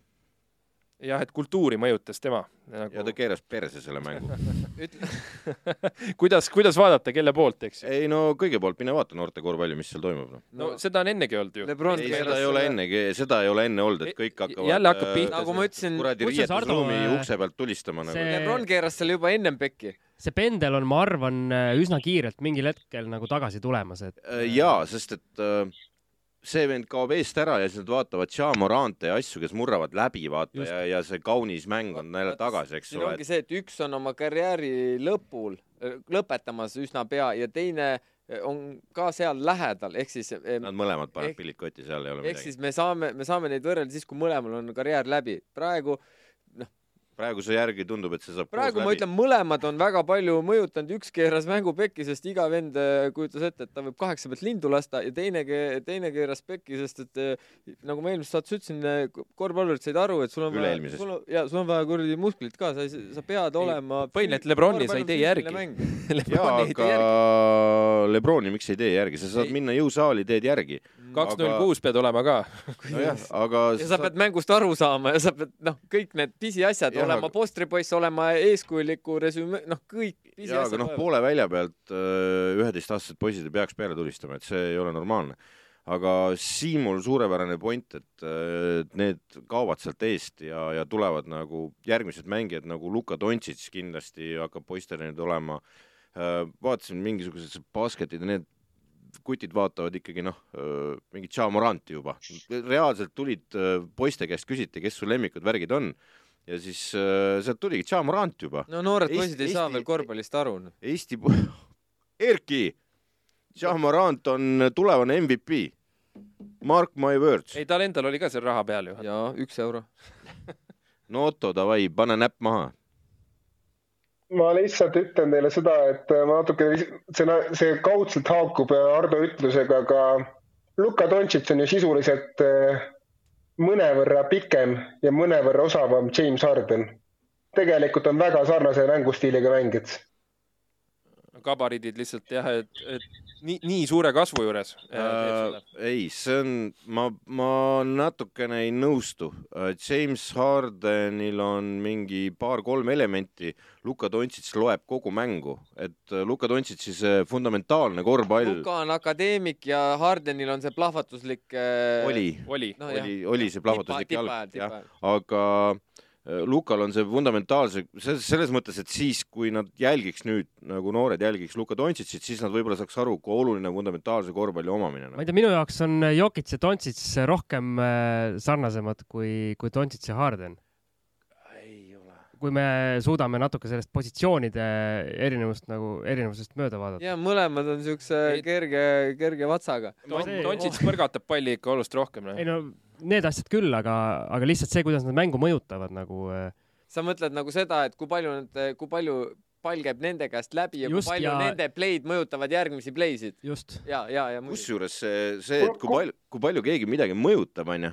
D: jah, et kultuuri mõjutas tema
A: nagu.... ja ta keeras perse selle mängu
D: kuidas, kuidas vaadata, kelle poolt, eks
A: ju? ei no kõige poolt mine vaata noorte korvpalli, mis seal toimub
D: no.. no seda on ennegi olnud ju.
A: ei, seda ei ole ennegi, seda ei ole enne olnud, et kõik hakkavad
D: jälle hakkab pihta.
C: nagu ma ütlesin.
A: kuradi riietusruumi ukse pealt tulistama
C: nagu. see... Lebron keeras selle juba ennem pekki
B: see pendel on, ma arvan, üsna kiirelt mingil hetkel nagu tagasi tulemas, et.
A: jaa, sest et äh, see vend kaob eest ära ja siis nad vaatavad Chamorante ja asju, kes murravad läbi, vaata ja, ja see kaunis mäng on jälle tagasi, eks
C: ole. ongi see, et üks on oma karjääri lõpul, lõpetamas üsna pea ja teine on ka seal lähedal, ehk siis.
A: Nad mõlemad panevad pillid kotti, seal ei ole midagi.
C: ehk siis me saame, me saame neid võrrelda siis, kui mõlemal on karjäär läbi. praegu
A: praeguse järgi tundub, et see saab
C: praegu ma ütlen, mõlemad on väga palju mõjutanud, üks keeras mängu pekki, sest iga vend äh, kujutas ette, et ta võib kaheksa pealt lindu lasta ja teine, teine keeras pekki, sest et äh, nagu ma eelmises saates ütlesin, äh, korvpallurid said aru, et sul on vaja, sul on, ja sul on vaja kuradi musklit ka, sa, sa pead olema.
D: põhiline, et Lebroni sa ei tee järgi.
A: jaa, aga Lebroni miks ei tee järgi, sa saad ei. minna jõusaali, teed järgi
D: kaks null kuus pead olema ka.
A: nojah, aga.
C: ja sa pead mängust aru saama ja sa pead noh, kõik need pisiasjad ja, olema postripoiss, olema eeskujuliku resümee, noh, kõik
A: jaa, aga noh, poole välja pealt äh, üheteistaastased poisid ei peaks peale tulistama, et see ei ole normaalne aga Siimul suurepärane point, et äh, need kaovad sealt eest ja, ja tulevad nagu järgmised mängijad nagu Luka Dontšits kindlasti hakkab poistele nüüd olema. Äh, vaatasin mingisugused basketid ja need kutid vaatavad ikkagi noh, mingit Chamoranti juba. reaalselt tulid poiste käest, küsiti, kes su lemmikud värgid on ja siis sealt tuligi Chamorant juba.
C: no noored Eesti, poisid ei Eesti, saa veel korvpallist aru.
A: Eesti, Erki, Chamorant on tulevane MVP. Mark my words.
D: ei, tal endal oli ka seal raha peal ju.
C: jaa, üks euro
A: no Otto, davai, pane näpp maha
E: ma lihtsalt ütlen teile seda, et ma natuke, see, see kaudselt haakub Ardo ütlusega, aga Luka Doncic on ju sisuliselt eh, mõnevõrra pikem ja mõnevõrra osavam James Harden. tegelikult on väga sarnase mängustiiliga mängijad
D: gabariidid lihtsalt jah, et, et nii, nii suure kasvu juures
A: äh,. ei, see on, ma, ma natukene ei nõustu. Äh, James Hardenil on mingi paar-kolm elementi, Luka Doncic loeb kogu mängu, et äh, Luka Doncic'i see fundamentaalne korvpall.
C: Luka on akadeemik ja Hardenil on see plahvatuslik
A: äh.... oli,
D: oli
A: no,, oli, oli see plahvatuslik jalg, jah, aga Äh, Lukal on see fundamentaalse, selles mõttes, et siis, kui nad jälgiks nüüd nagu noored jälgiks Luka Dontšitsit, siis nad võib-olla saaks aru, kui oluline fundamentaalse korvpalli omamine.
B: ma ei tea, minu jaoks on Jokic ja Dontšits rohkem äh, sarnasemad kui, kui Dontšits ja Harden. kui me suudame natuke sellest positsioonide erinevust nagu, erinevusest mööda vaadata.
C: ja mõlemad on siukse kerge, kerge vatsaga.
D: Dontšits põrgatab palli ikka oluliselt rohkem.
B: ei no need asjad küll, aga, aga lihtsalt see, kuidas nad mängu mõjutavad nagu. Äh,
C: sa mõtled nagu seda, et kui palju nad, kui palju pall käib nende käest läbi ja just, kui palju ja... nende play'd mõjutavad järgmisi play'sid.
B: just.
C: ja, ja, ja.
A: kusjuures see, see, et kui palju, kui palju keegi midagi mõjutab, onju,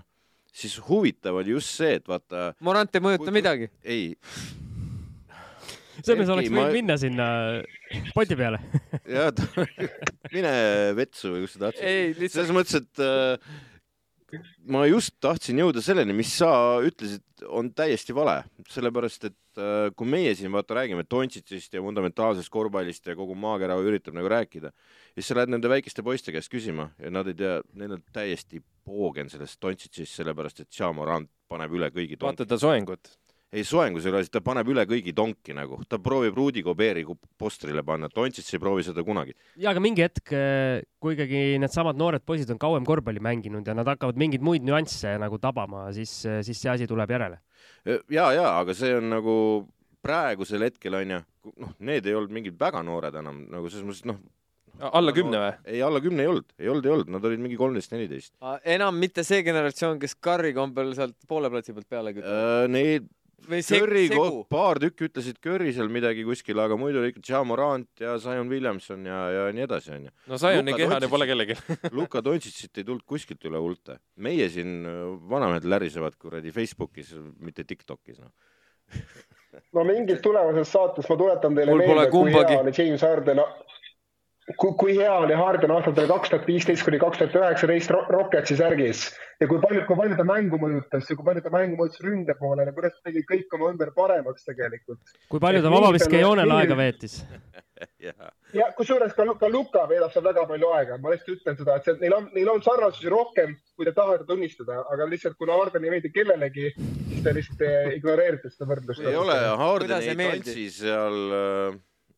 A: siis huvitav on just see, et vaata.
C: Morant ei mõjuta kui... midagi.
A: ei
B: selles mõttes oleks võinud ma... minna sinna poti peale
A: jah, mine vetsu või kus sa tahtsid. Selles mõttes, et äh, ma just tahtsin jõuda selleni, mis sa ütlesid, on täiesti vale, sellepärast et äh, kui meie siin vaata räägime Dontsitsist ja fundamentaalsest korvpallist ja kogu maakera üritab nagu rääkida, siis sa lähed nende väikeste poiste käest küsima ja nad ei tea, neil on täiesti poogen sellest Dontsitsist, sellepärast et Chamorant paneb üle kõigi.
D: vaata ta soengut
A: ei, soengus ei ole, ta paneb üle kõigi tonki nagu, ta proovib Rudi Gobeeri postrile panna, Tontsits ei proovi seda kunagi.
B: ja aga mingi hetk, eh, kui ikkagi needsamad noored poisid on kauem korvpalli mänginud ja nad hakkavad mingeid muid nüansse nagu tabama, siis, eh, siis see asi tuleb järele.
A: ja, ja aga see on nagu praegusel hetkel onju, noh, need ei olnud mingid väga noored enam nagu selles mõttes noh,
D: alla kümne või?
A: ei, alla kümne ei olnud, ei olnud, ei olnud, nad olid mingi kolmteist, neliteist.
C: enam mitte see generatsioon, kes Karri kombel sealt poole platsi pealt peale
A: kütavad uh,? Need Curry, paar tükki ütlesid Curry seal midagi kuskil, aga muidu ikka Jamorant ja Zion Williamson ja, ja nii edasi, onju.
D: no Zioni kehane pole kellelgi
A: Luka Dontšitsit ei tulnud kuskilt üle hulte. meie siin äh, vanamehed lärisevad kuradi Facebookis, mitte Tiktokis, noh
E: no mingis tulevases saates ma tuletan teile meelde, kui hea oli James Harden kui, kui hea oli Harden aastatel kaks tuhat viisteist kuni kaks tuhat üheksateist Rocketsi särgis? Ja kui palju, kui palju ta mängu mõjutas ja kui palju ta mängu mõjutas ründe poolele, kuidas ta tegi kõik oma ümber paremaks tegelikult.
B: kui palju ta vabaviskejoonel aega veetis?
E: Ja, ja kusjuures ka, ka Luka veedab seal väga palju aega, ma lihtsalt ütlen seda, et see, neil on, neil on sarnasusi rohkem, kui te tahate tunnistada, aga lihtsalt kuna Harden ei meeldi kellelegi, siis te lihtsalt ignoreerite seda võrdlust.
A: ei ole, Harden ei tantsi seal äh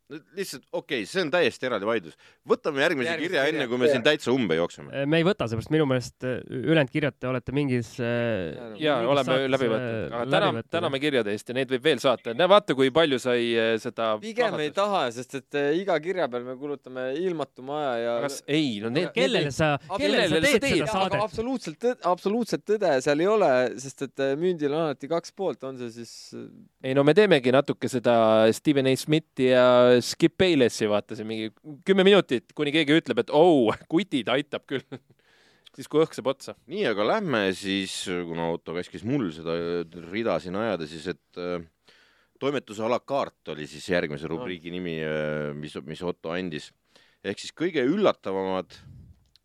A: lihtsalt okei okay,, see on täiesti eraldi vaidlus. võtame järgmise Järgmise kirja, kirja enne, kui me siin täitsa umbe jookseme.
B: Äh, me ei võta, seepärast minu meelest äh, ülejäänud kirjad te olete mingis
D: äh, ja oleme saates, läbi võtnud, aga täna, täname kirjade eest ja neid võib veel saata. vaata, kui palju sai seda
C: pigem ei taha, sest et iga kirja peal me kulutame ilmatuma aja ja
D: kas ei, no need
B: kellele sa, kellele sa teed seda saadet?
C: absoluutselt tõde, absoluutselt tõde seal ei ole, sest et mündil on alati kaks poolt, on see siis
D: ei no me teemegi natuke seda Steven A Smithi ja Skip Baylessi vaatasin mingi kümme minutit, kuni keegi ütleb, et oh, kutid aitab küll siis kui õhk saab otsa.
A: nii, aga lähme siis, kuna Otto käskis mul seda rida siin ajada, siis et äh, toimetuse a la carte oli siis järgmise rubriigi nimi, äh, mis, mis Otto andis. ehk siis kõige üllatavamad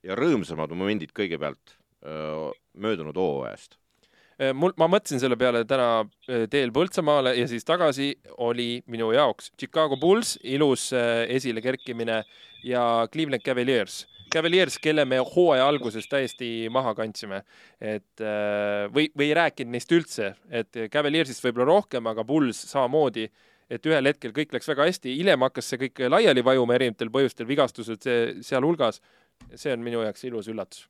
A: ja rõõmsamad momendid kõigepealt äh, möödunud hooajast
D: mul, ma mõtlesin selle peale täna äh, teel Põltsamaale ja siis tagasi oli minu jaoks Chicago Bulls, ilus äh, esile kerkimine ja Cleveland Cavaliers. Cavaliers, kelle me hooaja alguses täiesti maha kandsime, et või, või ei rääkinud neist üldse, et Cavaliersist võib-olla rohkem, aga Bulls samamoodi et ühel hetkel kõik läks väga hästi, hiljem hakkas see kõik laiali vajuma erinevatel põhjustel, vigastused sealhulgas. see on minu jaoks ilus üllatus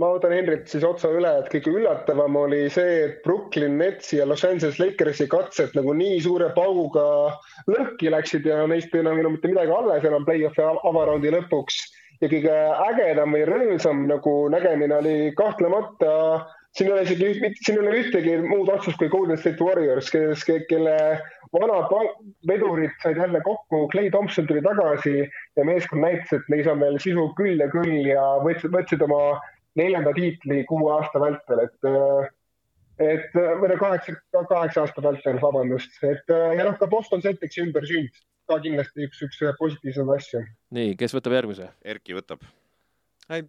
E: ma võtan Henrit siis otsa üle, et kõige üllatavam oli see, et Brooklyn Netsi ja Los Angeles Lakersi katsed nagu nii suure pauguga lõhki läksid ja neist ei enam enam mitte midagi alles enam play-off'i avaraundi lõpuks. ja kõige ägedam või rõõmsam nagu nägemine oli kahtlemata, siin ei ole isegi, siin ei ole ühtegi muud otsust kui Golden State Warriors, kes, kelle vanad vedurid said jälle kokku, Clay Thompson tuli tagasi ja meeskond näitas, et neil on veel sisu küll ja küll ja võtsid, võtsid oma neljanda tiitli kuue aasta vältel, et äh, et äh, või no kaheksa, kaheksa aasta vältel, vabandust, et äh, ja noh, ka Boston Celticsi ümbersünd ka kindlasti üks, üks positiivsemaid asju.
D: nii, kes võtab järgmise?
A: Erki võtab.
C: ei,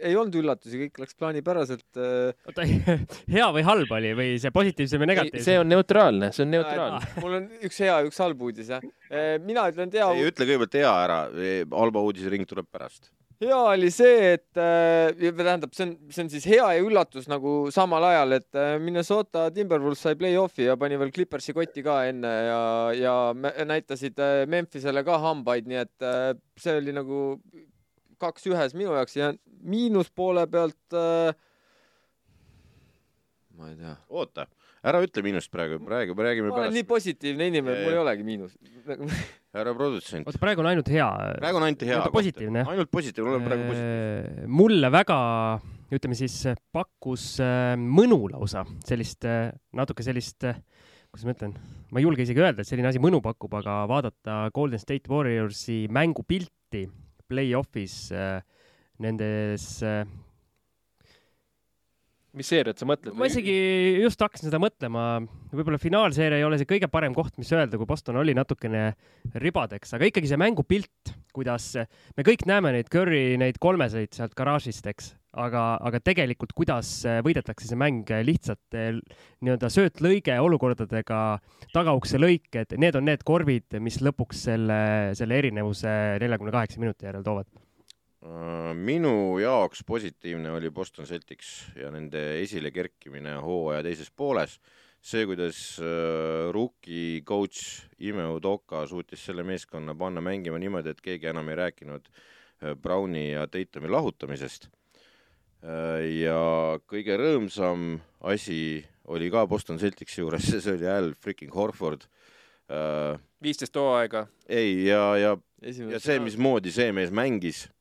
C: ei olnud üllatusi, kõik läks plaanipäraselt.
B: oota, hea või halb oli või see positiivsem ja negatiivsem?
D: see on neutraalne, see on neutraalne.
C: mul on üks hea ja üks halb uudis, jah. mina ütlen hea.
A: ei, ütle kõigepealt hea ära, halba uudise ring tuleb pärast
C: hea oli see, et äh, tähendab, see on, see on siis hea ja üllatus nagu samal ajal, et äh, Minnesota Timberwolves sai play-off'i ja pani veel Clippersi kotti ka enne ja, ja näitasid äh, Memphisele ka hambaid, nii et äh, see oli nagu kaks ühes minu jaoks ja miinuspoole pealt äh, ma ei tea.
A: oota ära ütle miinust praegu, praegu me räägime
C: ma olen pärast. nii positiivne inimene, et mul ei olegi miinus
A: härra produtsent.
B: oota, praegu on ainult hea.
A: praegu on ainult hea.
B: positiivne,
A: jah? ainult positiivne, olen praegu positiivne.
B: mulle väga, ütleme siis, pakkus äh, mõnu lausa, sellist äh, natuke sellist, äh, kuidas ma ütlen, ma ei julge isegi öelda, et selline asi mõnu pakub, aga vaadata Golden State Warriorsi mängupilti play-off'is nendes
D: mis seeriat sa mõtled?
B: ma isegi just hakkasin seda mõtlema, võib-olla finaalseeria ei ole see kõige parem koht, mis öelda, kui Boston oli natukene ribadeks, aga ikkagi see mängupilt, kuidas me kõik näeme neid Curry neid kolmeseid sealt garaažist, eks, aga, aga tegelikult, kuidas võidetakse see mäng lihtsate nii-öelda söötlõige olukordadega, tagaukse lõiked, need on need korvid, mis lõpuks selle, selle erinevuse neljakümne kaheksa minuti järel toovad
A: minu jaoks positiivne oli Boston Celtics ja nende esilekerkimine hooaja teises pooles. see, kuidas äh, rookie coach Ime Udoka suutis selle meeskonna panna mängima niimoodi, et keegi enam ei rääkinud äh, Browni ja Tatumi lahutamisest. ja kõige rõõmsam asi oli ka Boston Celticsi juures, see oli Al freaking Horford.
D: viisteist hooaega.
A: ei, ja, ja, ja see, mismoodi see mees mängis Äh,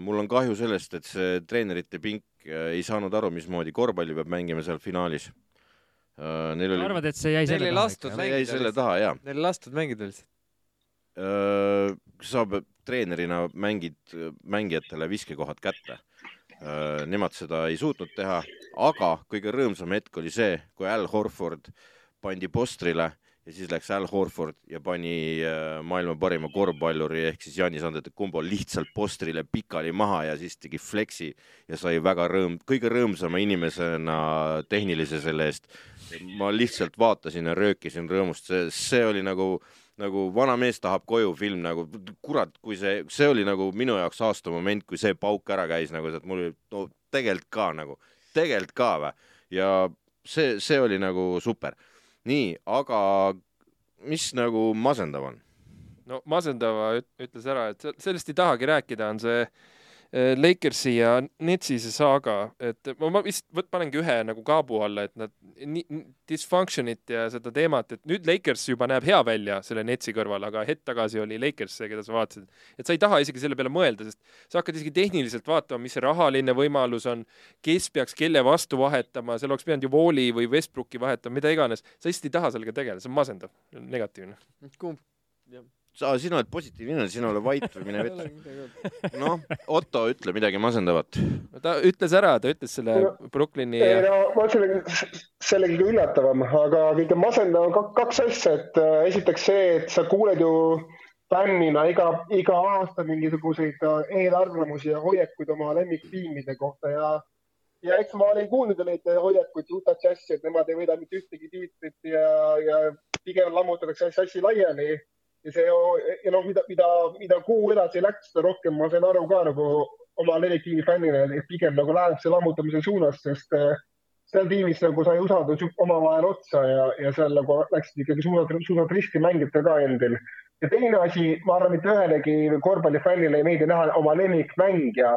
A: mul on kahju sellest, et see treenerite pink äh, ei saanud aru, mismoodi korvpalli peab mängima seal finaalis.
B: Äh, neil oli. arvad, et see jäi selle taha?
A: see jäi selle taha, jah.
C: Neil ei lastud mängida lihtsalt.
A: sa treenerina mängid mängijatele viskekohad kätte. Nemad seda ei suutnud teha, aga kõige rõõmsam hetk oli see, kui Al Horford pandi postrile ja siis läks Al Horford ja pani äh, maailma parima korvpalluri ehk siis Janis Antetokounmpo lihtsalt postrile pikali maha ja siis tegi fleksi ja sai väga rõõm, kõige rõõmsama inimesena tehnilise selle eest. ma lihtsalt vaatasin ja röökisin rõõmust, see, see oli nagu, nagu vana mees tahab koju film nagu, kurat, kui see, see oli nagu minu jaoks aasta moment, kui see pauk ära käis nagu, et mul oli no tegelikult ka nagu, tegelikult ka vä ja see, see oli nagu super nii, aga mis nagu masendav on?
D: no masendava ütles ära, et sellest ei tahagi rääkida, on see äh, Lakersi ja Netsi see saaga, et ma, ma vist võt, panengi ühe nagu kaabu alla, et nad nii dysfunction'it ja seda teemat, et nüüd Lakers juba näeb hea välja selle Netsi kõrval, aga hetk tagasi oli Lakers see, keda sa vaatasid. et sa ei taha isegi selle peale mõelda, sest sa hakkad isegi tehniliselt vaatama, mis see rahaline võimalus on, kes peaks kelle vastu vahetama, seal oleks pidanud ju Walli või Westbrooki vahetama, mida iganes. sa lihtsalt ei taha sellega tegeleda, see on masendav, negatiivne.
C: kumb?
A: Sa, sina oled positiivne inimene, sina ole vait või mine vett. noh, Otto, ütle midagi masendavat.
D: ta ütles ära, ta ütles selle no, Brooklyni.
E: ei no ma ütlen, see oli kõige üllatavam, aga kõige masendavam on kaks asja, et äh, esiteks see, et sa kuuled ju fännina iga, iga aasta mingisuguseid äh, eelarvamusi ja hoiakuid oma lemmiktiimide kohta ja ja eks ma olen kuulnud neid hoiakuid Utah Jazzi, et nemad ei võida mitte ühtegi tiitlit ja, ja pigem lammutatakse asja laiali ja see ja noh, mida, mida, mida kuu edasi läks, seda rohkem ma sain aru ka nagu oma lemmiktiimi fännina, et pigem nagu läheb see lammutamise suunas, sest äh, seal tiimis nagu sai usaldus omavahel otsa ja, ja seal nagu läksid ikkagi suusad, suusad risti mängida ka endil. ja teine asi, ma arvan, mitte ühelegi korvpallifännile ei meeldi näha oma lemmikmängija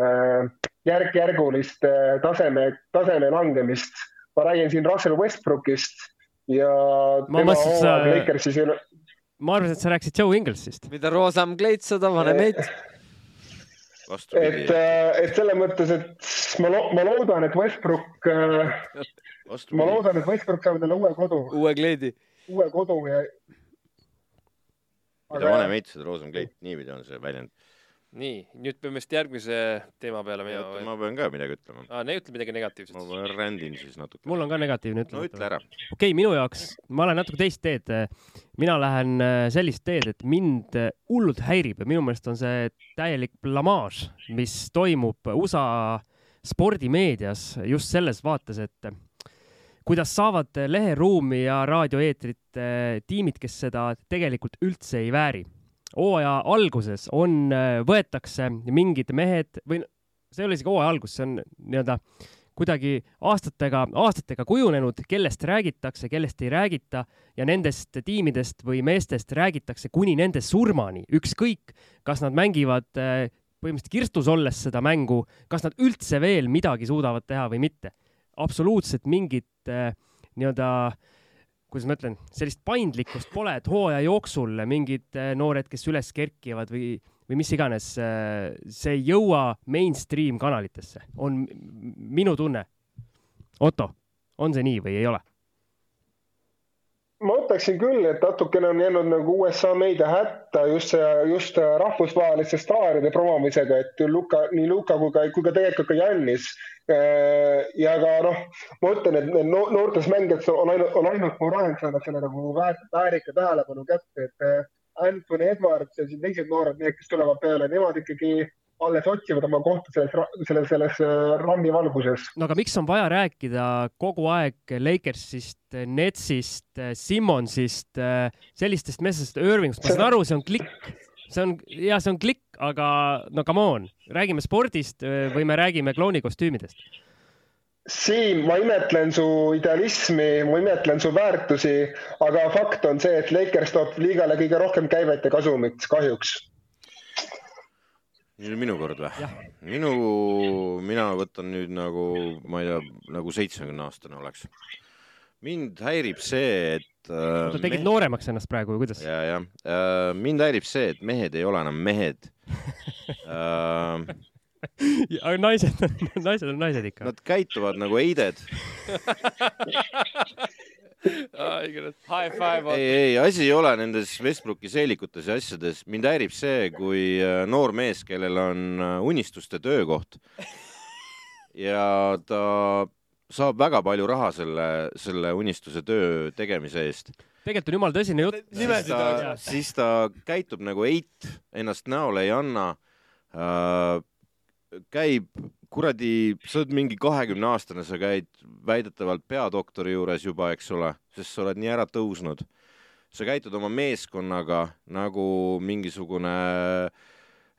E: äh, järk-järgulist äh, taseme, taseme langemist. ma räägin siin Russell Westbrookist ja
B: ma et sa
E: Lakersis ei ole
B: ma arvasin, et sa rääkisid Joe Inglesist.
C: mida roosam kleits, seda vanem eit.
E: et, äh, et selles mõttes, et ma, ma loodan, et Westbrook, äh, ma loodan, et Westbrook saab endale uue kodu.
C: uue kleidi.
E: uue kodu ja.
A: mida vanem eit, seda roosam kleit, niipidi on see väljend
D: nii, nüüd peame vist järgmise teema peale minema.
A: ma pean ka midagi ütlema.
D: aa, ne ütle midagi negatiivset.
A: ma rändin siis natuke.
B: mul on ka negatiivne ütlema.
A: no ütle ära.
B: okei okay,, minu jaoks, ma lähen natuke teist teed. mina lähen äh, sellist teed, et mind äh, hullult häirib ja minu meelest on see täielik blamaaž, mis toimub USA spordimeedias just selles vaates, et kuidas saavad leheruumi ja raadioeetrit äh, tiimid, kes seda tegelikult üldse ei vääri hooaja alguses on, äh, võetakse mingid mehed või see ei ole isegi hooaja algus, see on nii-öelda kuidagi aastatega, aastatega kujunenud, kellest räägitakse, kellest ei räägita ja nendest tiimidest või meestest räägitakse kuni nende surmani, ükskõik, kas nad mängivad äh, põhimõtteliselt kirstus olles seda mängu, kas nad üldse veel midagi suudavad teha või mitte. absoluutselt mingit äh, nii-öelda äh, kuidas ma ütlen, sellist paindlikkust pole, et hooaja jooksul mingid äh, noored, kes üles kerkivad või, või mis iganes, äh, see ei jõua mainstream kanalitesse, on minu tunne. Otto, on see nii või ei ole?
E: Ma ütleksin küll, et natukene on jäänud nagu USA meedia hätta just see, just rahvusvaheliste staaride promomisega, et Luka, nii Luka kui ka, kui ka tegelikult ka Jannis. Äh, ja ka noh, ma ütlen, et need noortes mängijates on ainult, on ainult Morant saanud selle nagu väärika tähelepanu kätte, et äh, Anthony Edwards ja siin teised noored mehed, kes tulevad peale, nemad ikkagi alles otsivad oma kohta selles, selles, selles äh, rammi valguses.
B: no aga miks on vaja rääkida kogu aeg Lakersist, Netsist, Simmonsist, sellistest meestest, Irvingust, ma saan aru, see on klikk see on, ja see on klikk, aga no come on, räägime spordist või me räägime kloonikostüümidest?
E: Siim, ma imetlen su idealismi, ma imetlen su väärtusi, aga fakt on see, et Lakers toob liigale kõige rohkem käivet ja kasumit, kahjuks.
A: Nüüd on minu kord või? minu, mina võtan nüüd nagu, ma ei tea, nagu seitsmekümne aastane oleks. mind häirib see, et
B: äh,. sa tegid mehed... nooremaks ennast praegu või kuidas?
A: ja, ja äh, mind häirib see, et mehed ei ole enam mehed äh,
B: aga naised, naised on naised ikka.
A: Nad käituvad nagu eided. ei, ei, asi ei ole nendes Westbrooki seelikutes ja asjades. mind häirib see, kui äh, noor mees, kellel on äh, unistuste töökoht ja ta saab väga palju raha selle, selle unistuse töö tegemise eest.
B: tegelikult on jumala tõsine jutt.
A: siis ta, siis ta käitub nagu eit, ennast näole ei anna äh,. käib kuradi, sa oled mingi kahekümne aastane, sa käid väidetavalt peadoktori juures juba, eks ole, sest sa oled nii ära tõusnud. sa käitud oma meeskonnaga nagu mingisugune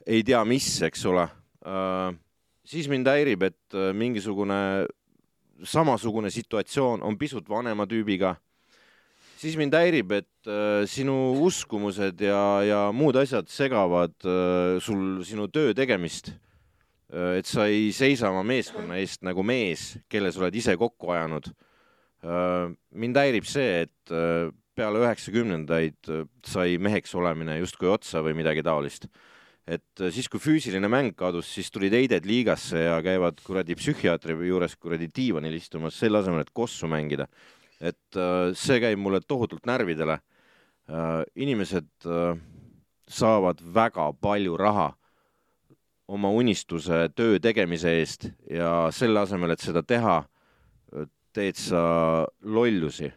A: ei tea mis, eks ole uh,. siis mind häirib, et uh, mingisugune samasugune situatsioon on pisut vanema tüübiga. siis mind häirib, et uh, sinu uskumused ja, ja muud asjad segavad uh, sul sinu töö tegemist Äh, et sa ei seisa oma meeskonna eest nagu mees, kelle sa oled ise kokku ajanud. Äh, mind häirib see, et äh, peale üheksakümnendaid sai meheks olemine justkui otsa või midagi taolist. et siis, kui füüsiline mäng kadus, siis tulid heided liigasse ja käivad kuradi psühhiaatri juures kuradi diivanil istumas, selle asemel, et kossu mängida. et see käib mulle tohutult närvidele. inimesed saavad väga palju raha oma unistuse töö tegemise eest ja selle asemel, et seda teha, teed sa lollusi.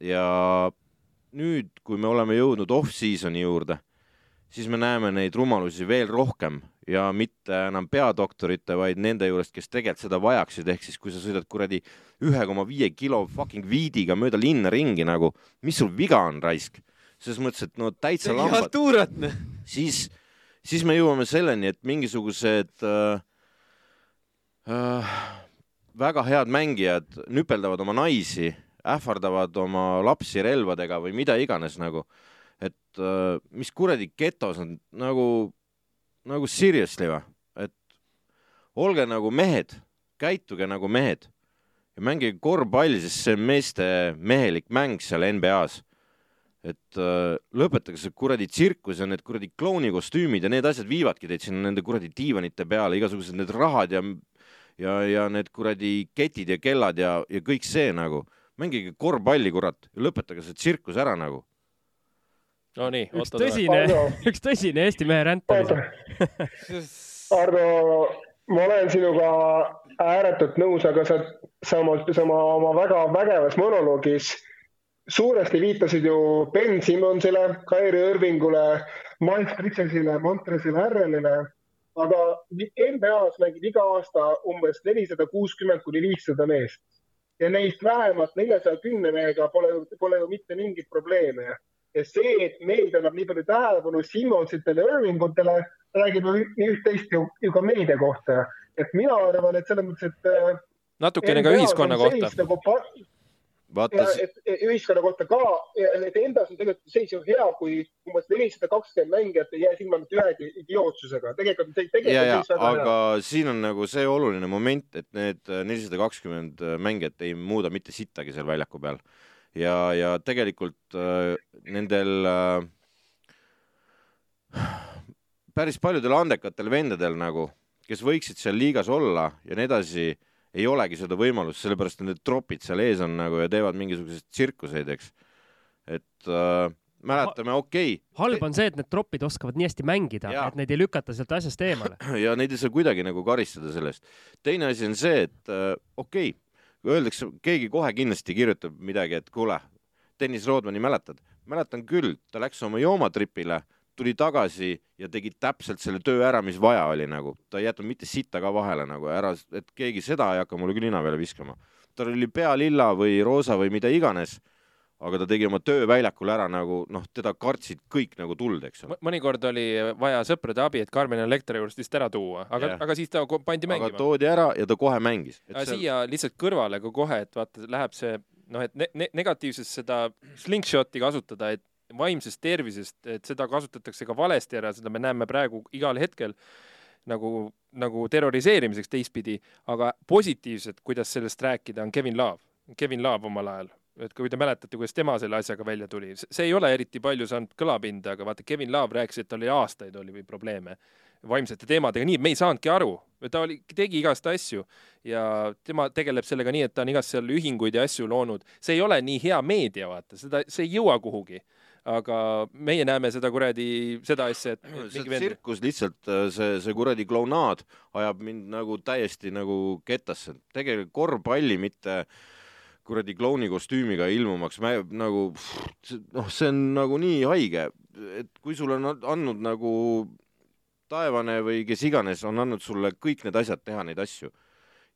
A: ja nüüd, kui me oleme jõudnud off-season'i juurde, siis me näeme neid rumalusi veel rohkem ja mitte enam peadoktorite, vaid nende juurest, kes tegelikult seda vajaksid, ehk siis kui sa sõidad kuradi ühe koma viie kilo fucking viidiga mööda linna ringi nagu, mis sul viga on, raisk? selles mõttes, et no täitsa lambad. siis siis me jõuame selleni, et mingisugused äh, äh, väga head mängijad nüpeldavad oma naisi, ähvardavad oma lapsi relvadega või mida iganes nagu. et äh, mis kuradi getos on nagu, nagu seriously või? et olge nagu mehed, käituge nagu mehed ja mängige korvpalli, sest see on meeste mehelik mäng seal NBA-s et äh, lõpetage see kuradi tsirkus ja need kuradi klounikostüümid ja need asjad viivadki teid sinna nende kuradi diivanite peale, igasugused need rahad ja ja, ja need kuradi ketid ja kellad ja, ja kõik see nagu. mängige korvpalli, kurat, lõpetage see tsirkus ära nagu.
D: Nonii,
B: üks tõsine, üks tõsine Eesti mehe ränd oli
E: see. Ardo, ma olen sinuga ääretult nõus, aga sa, sa oma, sa oma, oma väga vägevas monoloogis suuresti viitasid ju Ben Simmonsile, Kairi Irvingule, Miles Bridgesile, Montrezile Harrelile, aga NBA-s mängib iga aasta umbes nelisada kuuskümmend kuni viissada meest ja neist vähemalt neljasaja kümne mehega pole, pole ju mitte mingit probleemi. ja see, et meedia annab nii palju tähelepanu Simmonsitele ja Irvingutele, räägib ju üht-teist ju, ju ka meedia kohta. et mina arvan, et selles mõttes, et äh,
D: natukene ka ühiskonna kohta. Nagu
A: vaata.
E: et ühiskonna kohta ka, et endas on tegelikult seis ju hea, kui umbes nelisada kakskümmend mängijat ei jää silma mitte ühegi idiootsusega. tegelikult, tegelikult
A: ja, ja, aga hea. siin on nagu see oluline moment, et need nelisada kakskümmend mängijat ei muuda mitte sittagi seal väljaku peal. ja, ja tegelikult äh, nendel äh, päris paljudel andekatel vendadel nagu, kes võiksid seal liigas olla ja nii edasi ei olegi seda võimalust, sellepärast et need tropid seal ees on nagu ja teevad mingisuguseid tsirkuseid, eks. et äh, mäletame, okei okay..
B: halb on see, et need tropid oskavad nii hästi mängida, et neid ei lükata sealt asjast eemale.
A: ja neid ei saa kuidagi nagu karistada sellest. teine asi on see, et äh, okei okay,, öeldakse, keegi kohe kindlasti kirjutab midagi, et kuule, Tõnis Roodmani mäletad? mäletan küll, ta läks oma joomatripile tuli tagasi ja tegi täpselt selle töö ära, mis vaja oli nagu, ta ei jätnud mitte sitta ka vahele nagu ära, et keegi seda ei hakka mulle küll nina peale viskama. tal oli pea lilla või roosa või mida iganes, aga ta tegi oma töö väljakul ära nagu noh, teda kartsid kõik nagu tuld, eks ole.
D: mõnikord oli vaja sõprade abi, et Karmen Elektra juurest vist ära tuua, aga yeah., aga siis ta pandi mängima.
A: aga toodi ära ja ta kohe mängis.
D: aga seal... siia lihtsalt kõrvale ka kohe, et vaata, läheb see noh, et ne ne negatiivses seda slingshot'i kasutada, et vaimsest tervisest, et seda kasutatakse ka valesti ära, seda me näeme praegu igal hetkel nagu, nagu terroriseerimiseks teistpidi, aga positiivset, kuidas sellest rääkida, on Kevin Love. Kevin Love omal ajal, et kui te mäletate, kuidas tema selle asjaga välja tuli, see ei ole eriti palju saanud kõlapinda, aga vaata, Kevin Love rääkis, et tal oli aastaid oli probleeme vaimsete teemadega, nii et me ei saanudki aru, ta oli, tegi igast asju ja tema tegeleb sellega nii, et ta on igast seal ühinguid ja asju loonud. see ei ole nii hea meedia, vaata, seda, see ei jõua kuhugi aga meie näeme seda kuradi, seda asja, et
A: see tsirkus lihtsalt, äh, see, see kuradi klounaad ajab mind nagu täiesti nagu kettasse. tegelikult korvpalli mitte kuradi klouni kostüümiga ilmumaks, nagu noh, see on nagu nii haige, et kui sul on andnud nagu taevane või kes iganes on andnud sulle kõik need asjad teha neid asju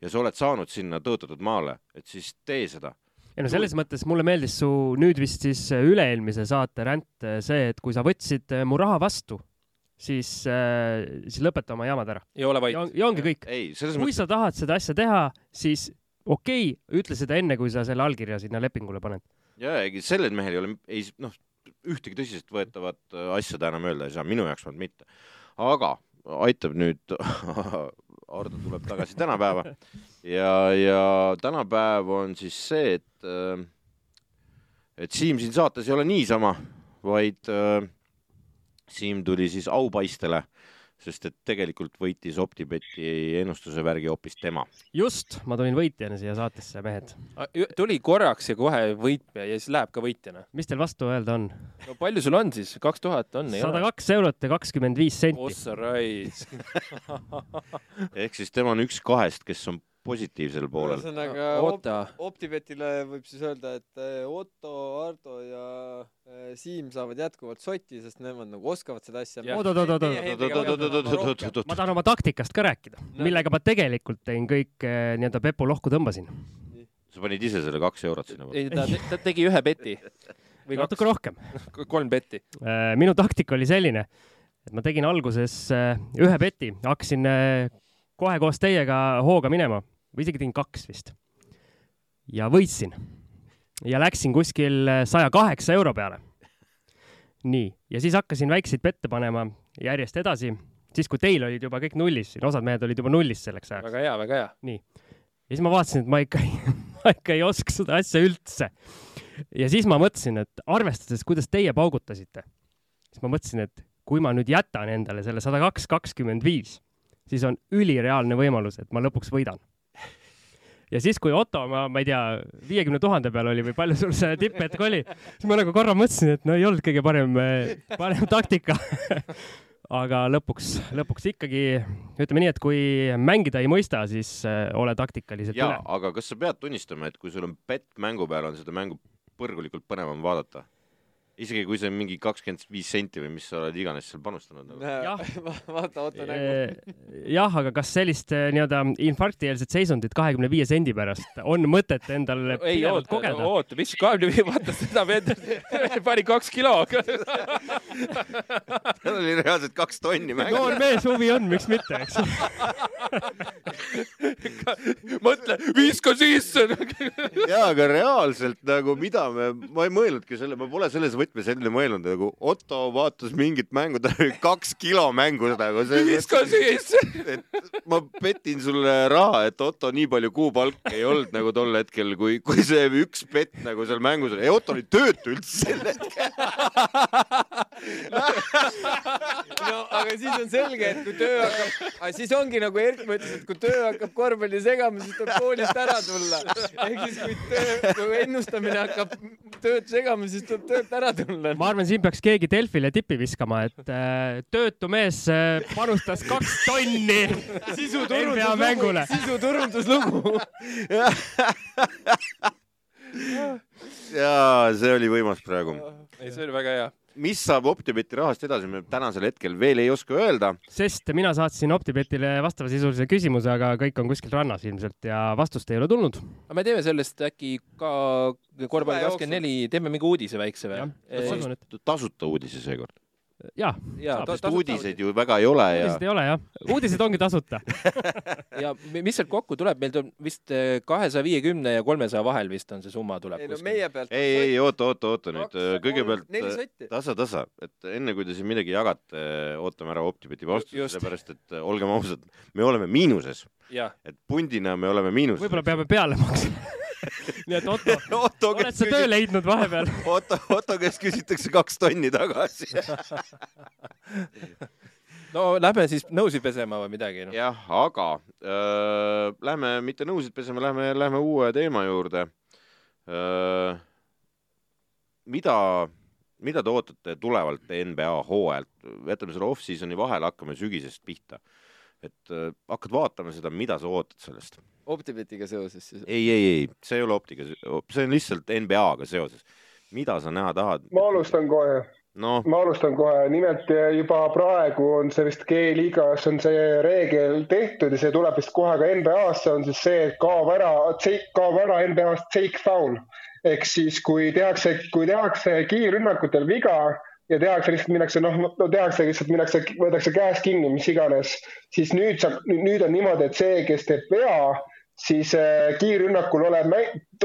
A: ja sa oled saanud sinna tõotatud maale, et siis tee seda
B: ei no selles mõttes mulle meeldis su nüüd vist siis äh, üle-eelmise saate ränd äh, see, et kui sa võtsid äh, mu raha vastu, siis siis lõpeta oma jamad ära.
D: ja ole vait.
B: ja ongi kõik. kui mõttes... sa tahad seda asja teha, siis okei okay,, ütle seda enne, kui sa selle allkirja sinna lepingule paned.
A: ja, ega sellel mehel ei ole, ei noh, ühtegi tõsiseltvõetavat asja ta enam öelda ei saa, minu jaoks vähemalt mitte. aga aitab nüüd Ardo tuleb tagasi tänapäeva. Ja, ja tänapäev on siis see, et, äh, et Siim siin saates ei ole niisama, vaid äh, Siim tuli siis aupaistele sest et tegelikult võitis OpTibeti ennustuse värgi hoopis tema.
B: just, ma tulin võitjana siia saatesse, mehed.
D: tuli korraks ja kohe võitja ja siis läheb ka võitjana.
B: mis teil vastu öelda on?
D: no palju sul on siis, kaks tuhat on?
B: sada kaks eurot ja kakskümmend viis senti.
D: ossa raisk
A: ehk siis tema on üks kahest, kes on positiivsel poolel.
C: ühesõnaga op Optibetile võib siis öelda, et eh, Otto, Ardo ja eh, Siim saavad jätkuvalt sotti, sest nemad nagu oskavad seda asja.
B: ma tahan oma taktikast ka rääkida, millega ma tegelikult tein kõik eh, nii-öelda Pepu lohku tõmbasin.
A: sa panid ise selle kaks eurot sinna?
D: ei, ta, ta tegi ühe beti.
B: või natuke rohkem.
D: kolm betti.
B: minu taktika oli selline, et ma tegin alguses ühe beti, hakkasin kohe koos teiega hooga minema või isegi tegin kaks vist. ja võitsin. ja läksin kuskil saja kaheksa euro peale. nii, ja siis hakkasin väikseid pette panema järjest edasi, siis kui teil olid juba kõik nullis, osad mehed olid juba nullis selleks ajaks.
D: väga hea, väga hea.
B: nii. ja siis ma vaatasin, et ma ikka ei, ma ikka ei oska seda asja üldse. ja siis ma mõtlesin, et arvestades, kuidas teie paugutasite, siis ma mõtlesin, et kui ma nüüd jätan endale selle sada kaks, kakskümmend viis, siis on ülireaalne võimalus, et ma lõpuks võidan ja siis, kui Otto, ma, ma ei tea, viiekümne tuhande peal oli või palju sul see tipphetk oli, siis ma nagu korra mõtlesin, et no ei olnud kõige parem, parem taktika aga lõpuks, lõpuks ikkagi ütleme nii, et kui mängida ei mõista, siis äh, ole taktikaliselt
A: üle. aga kas sa pead tunnistama, et kui sul on pett mängu peal, on seda mängu põrgulikult põnevam vaadata? Isegi kui see on mingi kakskümmend viis senti või mis sa oled iganes seal panustanud nagu.
B: jah
C: vaata Otto nägu.
B: jah, aga kas sellist eh, nii-öelda infarktieelset seisundit kahekümne viie sendi pärast on mõtet endal
D: ei oota, kogeda? oota, mis kahekümne viie, vaata seda vend pani kaks kilo
A: tal oli reaalselt kaks tonni mängu.
B: noor mees, huvi on, miks mitte, eks
D: mõtle, viska sisse
A: jaa, aga reaalselt nagu mida me, ma ei mõelnudki selle, ma pole selles võtmes enne mõelnud, nagu Otto vaatas mingit mängu, tal oli kaks kilo mängu nagu see.
D: viska sisse.
A: ma petin sulle raha, et Otto nii palju kuupalka ei olnud nagu tol hetkel, kui, kui see üks pett nagu seal mängus oli. ei, Otto oli töötu üldse sel hetkel
C: no aga siis on selge, et kui töö hakkab, siis ongi nagu Erk mõtles, et kui töö hakkab korvpalli segama, siis tuleb koolist ära tulla. ehk siis kui töö, kui ennustamine hakkab tööd segama, siis tuleb töölt ära tulla.
B: ma arvan, siin peaks keegi Delfile tippi viskama, et äh, töötu mees äh, panustas kaks tonni
C: sisuturunduslugu, sisuturunduslugu
A: jaa, see oli võimas praegu.
D: ei, see oli väga hea
A: mis saab Optibeti rahast edasi, me tänasel hetkel veel ei oska öelda.
B: sest mina saatsin Optibetile vastavasisulise küsimuse, aga kõik on kuskil rannas ilmselt ja vastust ei ole tulnud.
D: aga me teeme sellest äkki ka korvpalli kakskümmend neli, teeme mingi uudise väikse või?
A: tasuta uudise seekord
B: ja,
A: ja, sest uudiseid ju väga ei ole
B: ja. uudised ei ole jah, uudised ongi tasuta
D: ja mis sealt kokku tuleb, meil tuleb vist eh, kahesaja viiekümne ja kolmesaja vahel vist on see summa tuleb.
C: ei no meie pealt.
A: ei, ei oota, oota, oota nüüd kõigepealt tasa, tasa, et enne kui te siin midagi jagate, ootame ära Optibeti vastuse, sellepärast et olgem ausad, me oleme miinuses. Et pundina me oleme miinuses.
B: võib-olla peame peale maksma nii et Otto, Otto, oled sa töö leidnud vahepeal?
A: Otto, Otto käest küsitakse kaks tonni tagasi
D: no lähme siis nõusid pesema või midagi no..
A: jah, aga äh, lähme mitte nõusid pesema, lähme, lähme uue teema juurde mida, mida te ootate tulevalt NBA hooajalt? jätame selle off-season'i vahele, hakkame sügisest pihta. Et äh, hakkad vaatama seda, mida sa ootad sellest?
C: Optibetiga seoses siis?
A: ei, ei, ei, see ei ole optiga, see on lihtsalt NBA-ga seoses. mida sa näha tahad?
E: ma alustan kohe no.. ma alustan kohe, nimelt juba praegu on see vist G-liigas on see reegel tehtud ja see tuleb vist kohe ka NBA-sse, on siis see, et kaob ära, kaob ära NBA-st take foul. ehk siis, kui tehakse, kui tehakse kiirrünnakutel viga ja tehakse lihtsalt, minnakse noh no, tehakse lihtsalt, minnakse, võetakse käest kinni, mis iganes, siis nüüd saab, nüüd on niimoodi, et see, kes teeb vea siis äh, kiirrünnakul olev,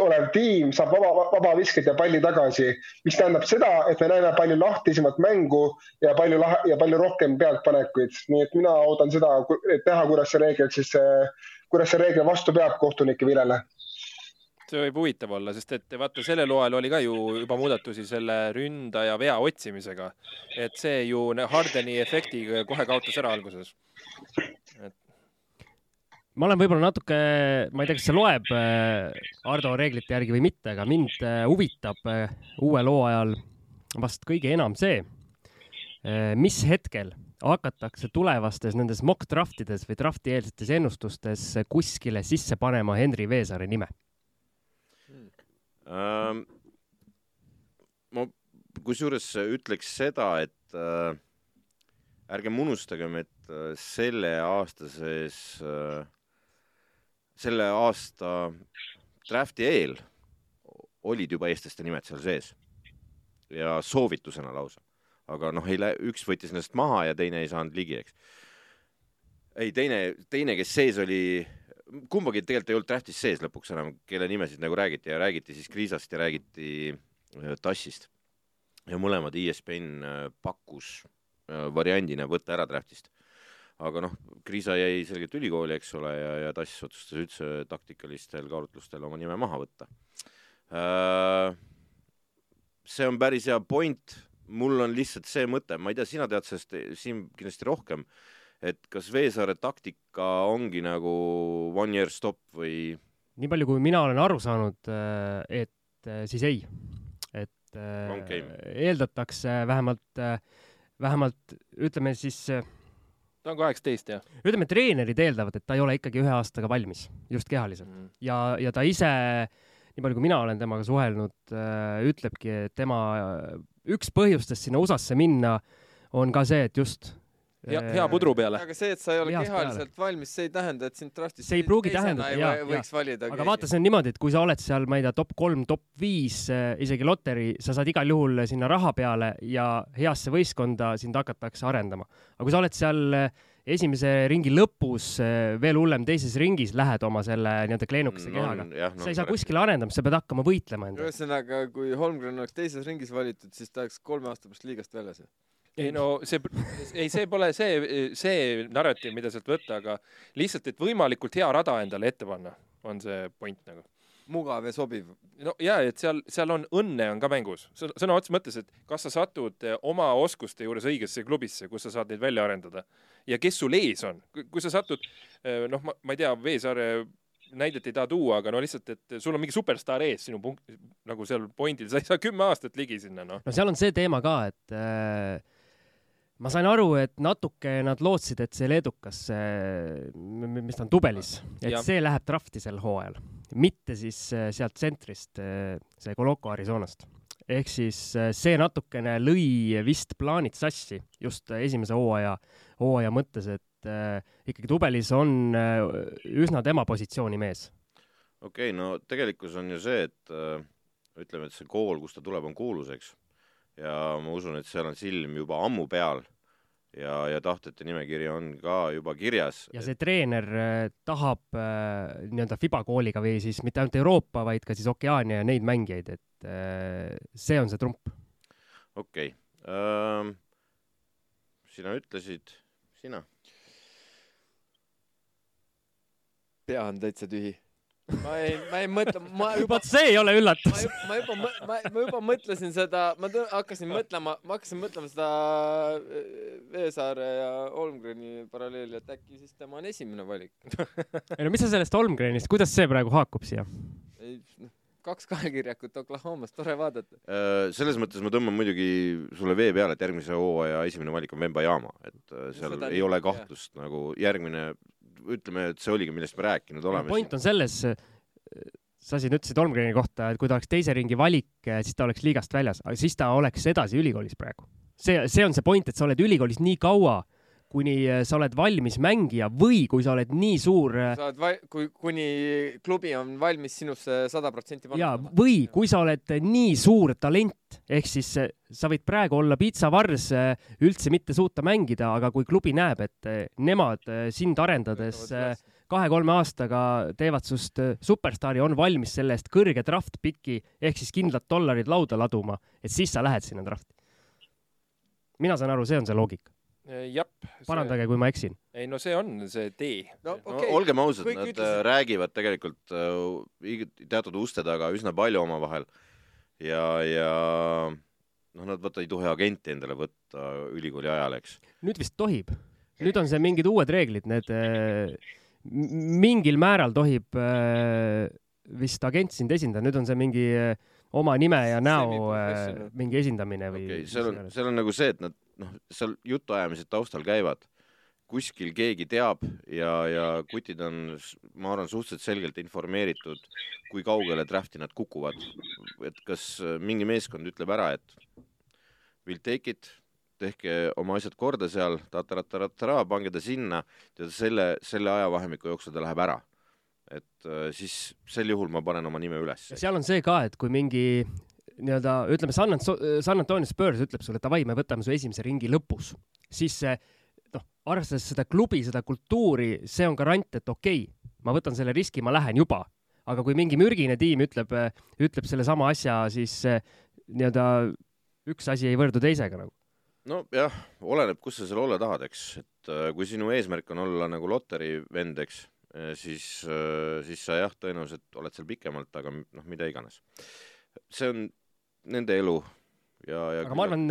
E: olev tiim saab vaba, vaba visket ja palli tagasi, mis tähendab seda, et me näeme palju lahtisemat mängu ja palju lah- ja palju rohkem pealtpanekuid, nii et mina ootan seda, et näha, kuidas see reegel siis, äh, kuidas see reegel vastu peab kohtunike vilele
D: see võib huvitav olla, sest et vaata, sellel hooajal oli ka ju juba muudatusi selle ründaja vea otsimisega. et see ju Hardeni efekti kohe kaotas ära alguses. et
B: ma olen võib-olla natuke, ma ei tea, kas see loeb äh, Ardo reeglite järgi või mitte, aga mind äh, huvitab äh, uuel hooajal vast kõige enam see, mis hetkel hakatakse tulevastes nendes mock draftides või drafti eelsetes ennustustes kuskile sisse panema Henri Veesaare nime?
A: Ma kusjuures ütleks seda, et äh, ärgem unustagem, et äh, selle aasta sees äh, selle aasta drafti eel olid juba eestlaste nimed seal sees ja soovitusena lausa, aga noh, ei lähe, üks võttis ennast maha ja teine ei saanud ligi, eks. ei, teine, teine, kes sees oli, kumbagi tegelikult ei olnud draftis sees lõpuks enam, kelle nimesid nagu räägiti ja räägiti siis Kriisast ja räägiti äh, Tassist. ja mõlemad ESPN äh, pakkus äh, variandina võtta ära draftist aga noh, Kriisa jäi selgelt ülikooli, eks ole, ja, ja Tass otsustas üldse taktikalistel kaalutlustel oma nime maha võtta. See on päris hea point, mul on lihtsalt see mõte, ma ei tea, sina tead sellest, Siim, kindlasti rohkem, et kas Veesaare taktika ongi nagu one year stop või?
B: nii palju, kui mina olen aru saanud, äh, et äh, siis ei. et okay. eeldatakse vähemalt, vähemalt ütleme siis
D: ta on kaheksateist, jah?
B: ütleme, treenerid eeldavad, et ta ei ole ikkagi ühe aastaga valmis, just kehaliselt mm. ja, ja ta ise, nii palju kui mina olen temaga suhelnud ütlebki, et tema üks põhjustest sinna USA-sse minna on ka see, et just
D: hea, hea pudru peale.
C: aga see, et sa ei ole kehaliselt peale. valmis, see ei tähenda, et sind draft'is
B: see ei pruugi tähendada, jaa, jaa. aga vaata, see on niimoodi, et kui sa oled seal, ma ei tea, top kolm, top viis, äh, isegi loteri, sa saad igal juhul sinna raha peale ja heasse võistkonda sind hakatakse arendama. aga kui sa oled seal äh, esimese ringi lõpus, äh, veel hullem, teises ringis lähed oma selle nii-öelda kleenukese no, kehaga no,. No, sa ei saa kuskile arendama, sa pead hakkama võitlema endaga.
C: ühesõnaga, kui Holmgren oleks teises ringis valitud, siis ta oleks kolme aasta pärast liigast väljas ju
D: ei no see, ei, see pole see, see narratiiv, mida sealt võtta, aga lihtsalt, et võimalikult hea rada endale ette panna, on see point nagu.
C: mugav ja sobiv.
D: no ja, et seal, seal on õnne on ka mängus, sõna otseses mõttes, et kas sa satud eh, oma oskuste juures õigesse klubisse, kus sa saad neid välja arendada ja kes sul ees on, kui sa satud, eh, noh, ma, ma ei tea, Veesaare näidet ei taha tuua, aga no lihtsalt, et sul on mingi superstaar ees sinu punkt, nagu seal pointil, sa ei saa kümme aastat ligi sinna, noh.
B: no seal on see teema ka, et äh ma sain aru, et natuke nad lootsid, et see leedukas, mis ta on, Tubelis, et ja. see läheb drafti sel hooajal, mitte siis äh, sealt tsentrist, äh, see Coloco Arizonast. ehk siis äh, see natukene lõi vist plaanid sassi just esimese hooaja, hooaja mõttes, et äh, ikkagi Tubelis on äh, üsna tema positsiooni mees.
A: okei okay,, no tegelikkus on ju see, et äh, ütleme, et see kool, kust ta tuleb, on kuulus, eks ja ma usun, et seal on silm juba ammu peal ja, ja tahtjate nimekiri on ka juba kirjas.
B: ja see treener äh, tahab äh, nii-öelda FIBA kooliga või siis mitte ainult Euroopa, vaid ka siis Okeaania ja neid mängijaid, et äh, see on see trump.
A: okei okay. ähm,. sina ütlesid, sina?
C: pea on täitsa tühi ma ei, ma ei mõtle, ma juba,
B: vot see ei ole
C: ma
B: üllatus.
C: ma juba, ma, ma juba mõtlesin seda, ma tõ- hakkasin mõtlema, ma hakkasin mõtlema seda äh, Veesaare ja Holmgreni paralleeli, et äkki siis tema on esimene valik.
B: ei no mis sa sellest Holmgrenist, kuidas see praegu haakub siia?
C: ei, noh, kaks kahekirjakut Oklahomas, tore vaadata.
A: Äh, selles mõttes ma tõmban muidugi sulle vee peale, et järgmise hooaja esimene valik on Vemba-Jaama, et äh, seal ei ole kahtlust nagu järgmine, ütleme, et see oligi, millest me rääkinud oleme.
B: point on selles, sa siin ütlesid Holmgreni kohta, et kui ta oleks teise ringi valik, siis ta oleks liigast väljas, aga siis ta oleks edasi ülikoolis praegu. see, see on see point, et sa oled ülikoolis nii kaua, kuni äh, sa oled valmis mängija või kui sa oled nii suur äh,
C: sa oled va-, kui, kuni klubi on valmis sinusse sada protsenti
B: ja, või kui sa oled nii suur talent, ehk siis äh, sa võid praegu olla piitsavars, üldse mitte suuta mängida, aga kui klubi näeb, et äh, nemad äh, sind arendades äh, kahe-kolme aastaga teevad sinust äh, superstaari, on valmis selle eest kõrge draft piki ehk siis kindlad dollarid lauda laduma, et siis sa lähed sinna drafti. mina saan aru, see on see loogika.
D: jah.
B: parandage, kui ma eksin.
D: ei no see on see tee.
C: no
A: no
C: okei,
A: olgem ausad, nad
C: ütlesid-
A: ütlesid... räägivad tegelikult äh, teatud uste taga üsna palju omavahel ja, ja noh, nad vaata ei tohi agenti endale võtta ülikooli ajal, eks.
B: nüüd vist tohib. nüüd on see mingid uued reeglid, need äh, mingil määral tohib äh, vist agent sind esindada, nüüd on see mingi äh, oma nime ja näo äh, mingi esindamine või
A: okei okay,, seal on, seal on nagu see, et nad noh, seal jutuajamised taustal käivad, kuskil keegi teab ja, ja kutid on, ma arvan, suhteliselt selgelt informeeritud, kui kaugele draft'i nad kukuvad. et kas äh, mingi meeskond ütleb ära, et we'll take it, tehke oma asjad korda seal, tataratatara, pange ta sinna ja selle, selle ajavahemiku jooksul ta läheb ära. et äh, siis sel juhul ma panen oma nime üles
B: seal on see ka, et kui mingi nii-öelda ütleme, San Anto-, San Antonio Spurs ütleb sulle, davai, me võtame su esimese ringi lõpus, siis see noh, arvestades seda klubi, seda kultuuri, see on garant, et okei okay,, ma võtan selle riski, ma lähen juba. aga kui mingi mürgine tiim ütleb, ütleb sellesama asja, siis nii-öelda üks asi ei võrdu teisega nagu.
A: nojah, oleneb, kus sa seal olla tahad, eks, et äh, kui sinu eesmärk on olla nagu loteri vend, eks, siis, siis sa jah, tõenäoliselt oled seal pikemalt, aga noh, mida iganes. see on nende elu ja, ja
B: aga ma arvan,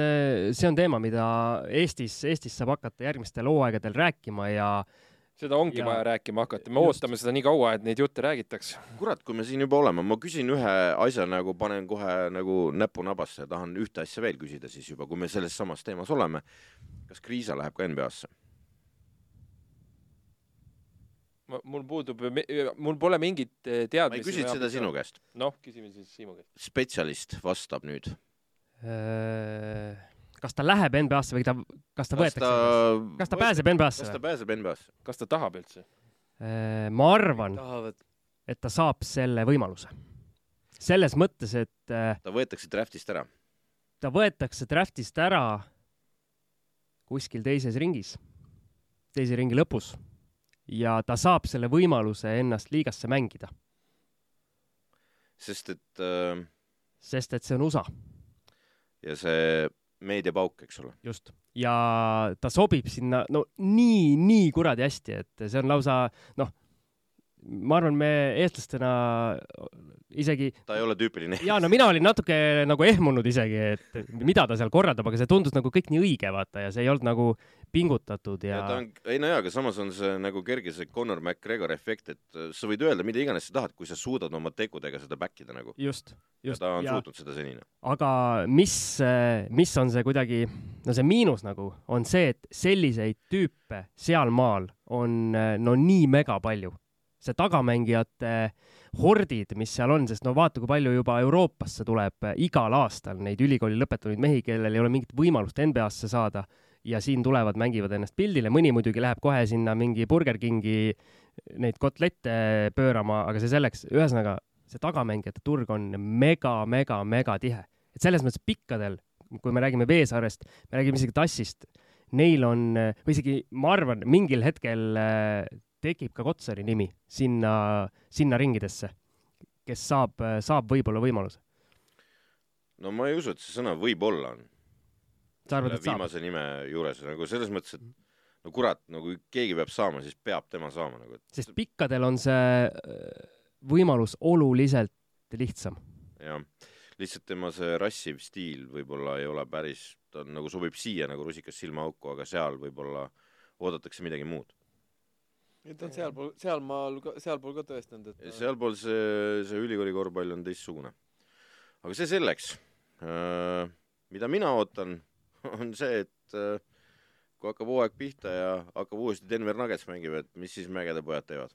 B: see on teema, mida Eestis, Eestis saab hakata järgmistel hooaegadel rääkima ja
D: seda ongi
B: Ja-
D: vaja rääkima hakata, me
B: just.
D: ootame seda nii kaua, et neid jutte räägitakse.
A: kurat, kui me siin juba oleme, ma küsin ühe asja nagu panen kohe nagu näpu nabasse, tahan ühte asja veel küsida siis juba, kui me selles samas teemas oleme. kas Kriisa läheb ka NBA-sse?
D: Mul puudub, mul pole mingit eh,
A: ma
D: teadmist.
A: ei küsinud seda sinu. käest.
D: noh, küsime siis Siimu käest.
A: spetsialist vastab nüüd.
B: öö, kas ta läheb NBA-sse või ta, kas ta
A: kas
B: võetakse
A: ta,
B: kas ta pääseb NBA-sse
A: kas ta pääseb NBA-sse?
D: kas ta tahab üldse?
B: ma arvan, et ta saab selle võimaluse. selles mõttes, et äh,
A: ta võetakse draftist ära.
B: ta võetakse draftist ära kuskil teises ringis, teise ringi lõpus ja ta saab selle võimaluse ennast liigasse mängida,
A: sest et äh,
B: sest et see on USA,
A: ja see meediapauk, eks ole.
B: just. ja ta sobib sinna no nii, nii kuradi hästi, et see on lausa noh, ma arvan, me eestlastena isegi
A: ta ei ole tüüpiline.
B: ja no mina olin natuke nagu ehmunud isegi, et mida ta seal korraldab, aga see tundus nagu kõik nii õige, vaata, ja see ei olnud nagu pingutatud ja,
A: ja ta on, ei no jaa, aga samas on see nagu kerge see Conor McGregor efekt, et äh, sa võid öelda mida iganes sa tahad, kui sa suudad oma tegudega seda back ida nagu.
B: just, just
A: ta on
B: ja,
A: suutnud seda senini.
B: aga mis, mis on see kuidagi, no see miinus nagu on see, et selliseid tüüpe sealmaal on no nii mega palju. see tagamängijate hordid, mis seal on, sest no vaata, kui palju juba Euroopasse tuleb igal aastal neid ülikooli lõpetanud mehi, kellel ei ole mingit võimalust NBA-sse saada ja siin tulevad, mängivad ennast pildile, mõni muidugi läheb kohe sinna mingi Burger Kingi neid kotlette pöörama, aga see selleks, ühesõnaga see tagamängijate turg on mega, mega, mega tihe. et selles mõttes pikkadel, kui me räägime Veesaarest, me räägime isegi Tassist, neil on, või isegi ma arvan, mingil hetkel tekib ka Kotsari nimi sinna, sinna ringidesse, kes saab, saab võib-olla võimaluse.
A: no ma ei usu, et see sõna võib-olla on
B: sa arvad, et saab?
A: viimase nime juures nagu selles mõttes, et no kurat, no kui keegi peab saama, siis peab tema saama nagu, et
B: sest pikkadel on see, võimalus oluliselt lihtsam.
A: jah, lihtsalt tema see rassiv stiil võib-olla ei ole päris, ta on nagu sobib siia nagu rusikas silmaauku, aga seal võib-olla oodatakse midagi muud.
C: ta on sealpool, sealmaal, sealpool ka tõestanud, et
A: sealpool see, see ülikooli korvpall on teistsugune. aga see selleks. mida mina ootan, on see, et kui hakkab hooaeg pihta ja hakkab uuesti Denver Nuggets mängima, et mis siis mägede pojad teevad.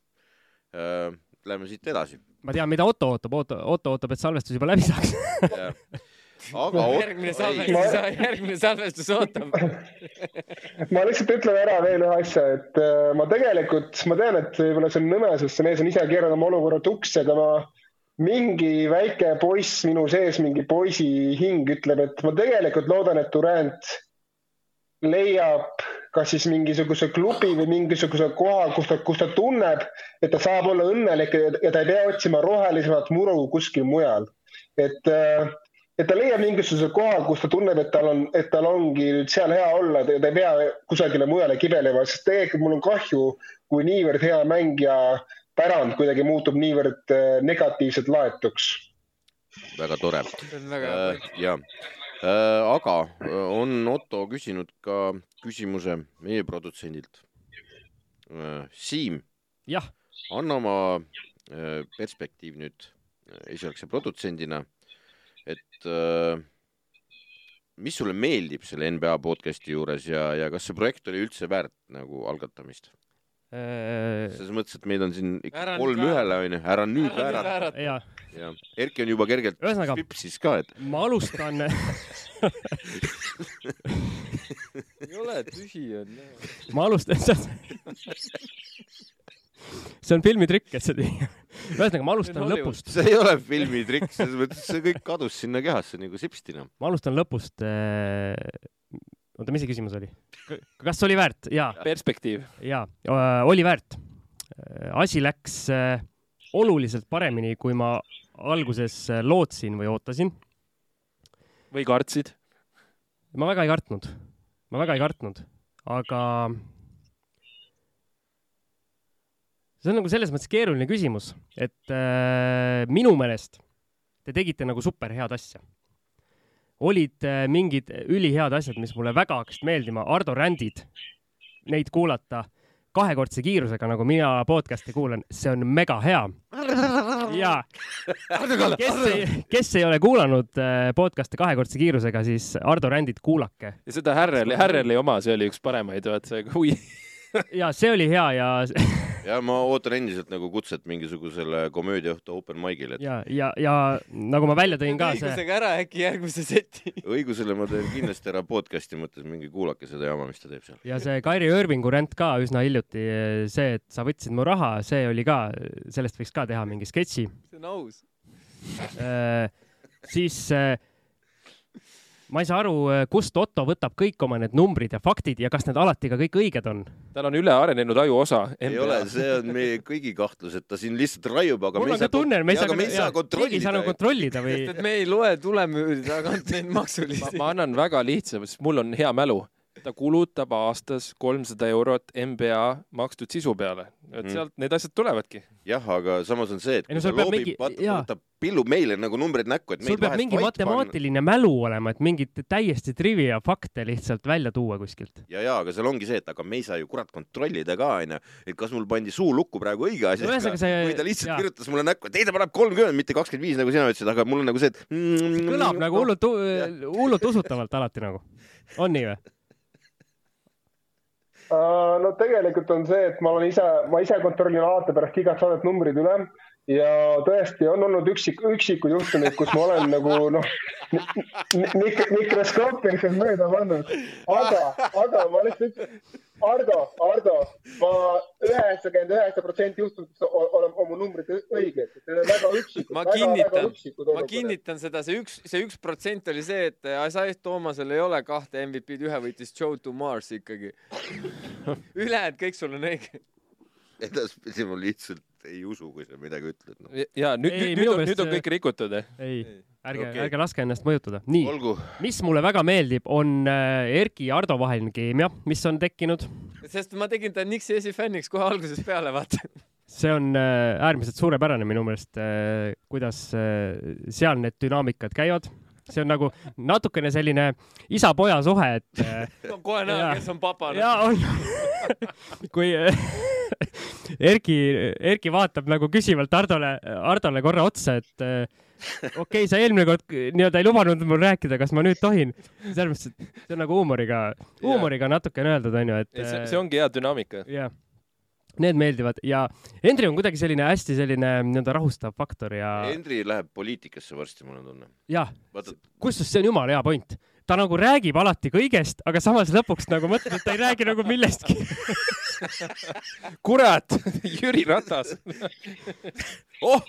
A: Lähme siit edasi.
B: ma tean, mida Otto ootab, Otto, Otto ootab, et salvestus juba läbi saaks.
A: Aga
C: järgmine salvestus, järgmine salvestus ootab.
E: Ma lihtsalt ütlen ära veel ühe asja, et äh, ma tegelikult, ma tean, et võib-olla see on nõme, sest see mees on ise keeranud oma olukorra tuksi, aga ma mingi väike poiss minu sees, mingi poisi hing ütleb, et ma tegelikult loodan, et Durand leiab kas siis mingisuguse klubi või mingisuguse koha, kus ta, kus ta tunneb, et ta saab olla õnnelik ja ta ei pea otsima rohelisemat muru kuskil mujal. et, äh, et ta leiab mingisuguse koha, kus ta tunneb, et tal on, et tal ongi nüüd seal hea olla, ta ei pea kusagile mujale kibelema, sest tegelikult mul on kahju, kui niivõrd hea mängija pärand kuidagi muutub niivõrd äh, negatiivselt laetuks.
A: väga tore. Äh, ja Äh, aga on Otto küsinud ka küsimuse meie produtsendilt. Siim.
B: jah.
A: anna oma perspektiiv nüüd esialgse produtsendina, et mis sulle meeldib selle NBA podcast'i juures ja, ja kas see projekt oli üldse väärt nagu algatamist? Selles mõttes, et meid on siin ikka ära kolm ühele onju, ära nüüd väärata.
B: ja,
A: ja Erki on juba kergelt
B: Ühesõnaga,
A: pipsis ka, et.
B: ma alustan
C: ei ole, tühi on.
B: ma alustan, see on filmitrikk, et see tegi. ühesõnaga, ma alustan lõpust.
A: see ei ole filmitrikk, selles mõttes, see kõik kadus sinna kehasse nagu sipstina.
B: ma alustan lõpust. Oota, mis see küsimus oli? kas oli väärt? jaa.
D: perspektiiv.
B: jaa, oli väärt. asi läks oluliselt paremini, kui ma alguses lootsin või ootasin.
D: või kartsid?
B: ma väga ei kartnud, ma väga ei kartnud, aga see on nagu selles mõttes keeruline küsimus, et äh, minu meelest te tegite nagu super head asja. Olid äh, mingid ülihead asjad, mis mulle väga hakkasid meeldima, Ardo Rändid, neid kuulata kahekordse kiirusega, nagu mina podcast'i kuulan, see on mega hea. ja kes ei, kes ei ole kuulanud äh, podcast'e kahekordse kiirusega, siis Ardo Rändit kuulake.
D: ja seda Härreli, Härreli oma, see oli üks paremaid, vaat see, kui
B: ja see oli hea ja
A: ja ma ootan endiselt nagu kutset mingisugusele komöödiaõhtu open mic'ile et....
B: ja, ja, ja nagu ma välja tõin ka
C: see. õigusega ära äkki järgmise seti.
A: õigusele ma teen kindlasti ära podcast'i mõttes, minge kuulake seda jama, mis ta teeb seal.
B: ja see Kairi Irvingu ränd ka üsna hiljuti, see, et sa võtsid mu raha, see oli ka, sellest võiks ka teha mingi sketši.
C: see on aus
B: äh, siis äh, ma ei saa aru, äh, kust Otto võtab kõik oma need numbrid ja faktid ja kas need alati ka kõik õiged on?
D: tal on ülearenenud ajuosa.
A: ei ole, see on meie kõigi kahtlus, et ta siin lihtsalt raiub, aga
B: mul on ka tunne, me ei saa, me ei saa kontrollida. ei saa nagu kontrollida või?
C: me ei loe tulemüüri tagant neid maksulisi.
D: ma annan väga lihtsa, sest mul on hea mälu ta kulutab aastas kolmsada eurot NBA makstud sisu peale, et mm. sealt need asjad tulevadki.
A: jah, aga samas on see, et kui no, ta loobib mingi..., võtab, pillub meile nagu numbreid näkku, et
B: sul peab mingi matemaatiline panna. mälu olema, et mingeid täiesti trivia fakte lihtsalt välja tuua kuskilt.
A: ja, ja aga seal ongi see, et aga me ei saa ju kurat kontrollida ka, onju, et kas mul pandi suu lukku praegu õige asi no,. See... või ta lihtsalt ja. kirjutas mulle näkku, et ei, ta paneb kolmkümmend, mitte kakskümmend viis, nagu sina ütlesid, aga mul on nagu see, et
B: mm,. kõlab mm, nagu hullult, hullult usutavalt alati nagu. on nii või?
E: Äh, no tegelikult on see, et ma olen ise, ma ise kontrollin alati pärast igat saadet numbrid üle ja tõesti on olnud üksik, üksikud juhtumid, kus ma olen nagu noh mik, mikroskoopiliselt mööda pannud, aga, aga ma lihtsalt Ardo, Ardo, ma üheksakümmend üheksa protsenti juhtumitest olen oma numbrid õiged, need on väga üksikud.
C: ma kinnitan, ma kinnitan seda, see üks, see üks protsent oli see, et Isaiah Toomasel ei ole kahte MVP-d, ühe võitis Joe Dumars ikkagi. ülejäänud kõik sul on õige
A: edaspidi ma lihtsalt ei usu, kui sa midagi ütled no..
D: ja nüüd, nüüd, nüüd on, nüüd on kõik rikutud,
B: eh? ei, ärge okay., ärge laske ennast mõjutada. nii, mis mulle väga meeldib, on äh, Erki ja Ardo vaheline keemia, mis on tekkinud.
C: sest ma tegin ta Nixi esifänniks kohe algusest peale, vaata
B: see on äh, äärmiselt suurepärane minu meelest, äh, kuidas seal need dünaamikad käivad. see on nagu natukene selline isa-poja suhe, et
C: kohe näha, kes on papa.
B: ja on kui Erki, Erki vaatab nagu küsivalt Hardole, Hardole korra otsa, et okei okay,, sa eelmine kord nii-öelda ei lubanud mul rääkida, kas ma nüüd tohin. selles mõttes, et see on nagu huumoriga, huumoriga natukene öeldud, onju, et.
D: see, see ongi hea dünaamika.
B: jah Need meeldivad ja Hendri on kuidagi selline hästi selline nii-öelda rahustav faktor ja.
A: Hendri läheb poliitikasse varsti, mul on tunne.
B: jah, kusjuures see on jumala hea point. Ta nagu räägib alati kõigest, aga samas lõpuks nagu mõtled, et ta ei räägi nagu millestki
D: kurat, Jüri Ratas
A: oh,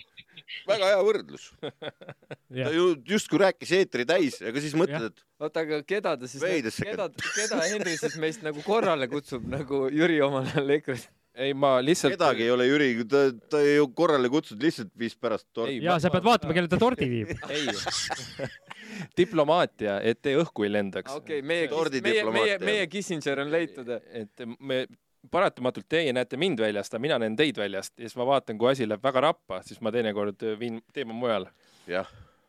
A: väga hea võrdlus. ta ju justkui rääkis eetri täis, aga siis mõtled, et.
C: oota, aga keda ta siis, keda, keda Henri siis meist nagu korrale kutsub nagu Jüri omal ajal EKRE-s?
D: ei, ma lihtsalt.
A: kedagi ei ole Jüri, ta, ta ju korrale kutsunud, lihtsalt viis pärast
B: torti. ja sa pead vaatama, kelle ta tordi viib.
D: ei diplomaatia, et te õhku ei lendaks.
C: okei okay,, meie, meie, meie, meie Kissinger on leitud.
D: et me paratamatult teie näete mind väljast, aga mina näen teid väljast ja siis ma vaatan, kui asi läheb väga rappa, siis ma teinekord viin teema mujal.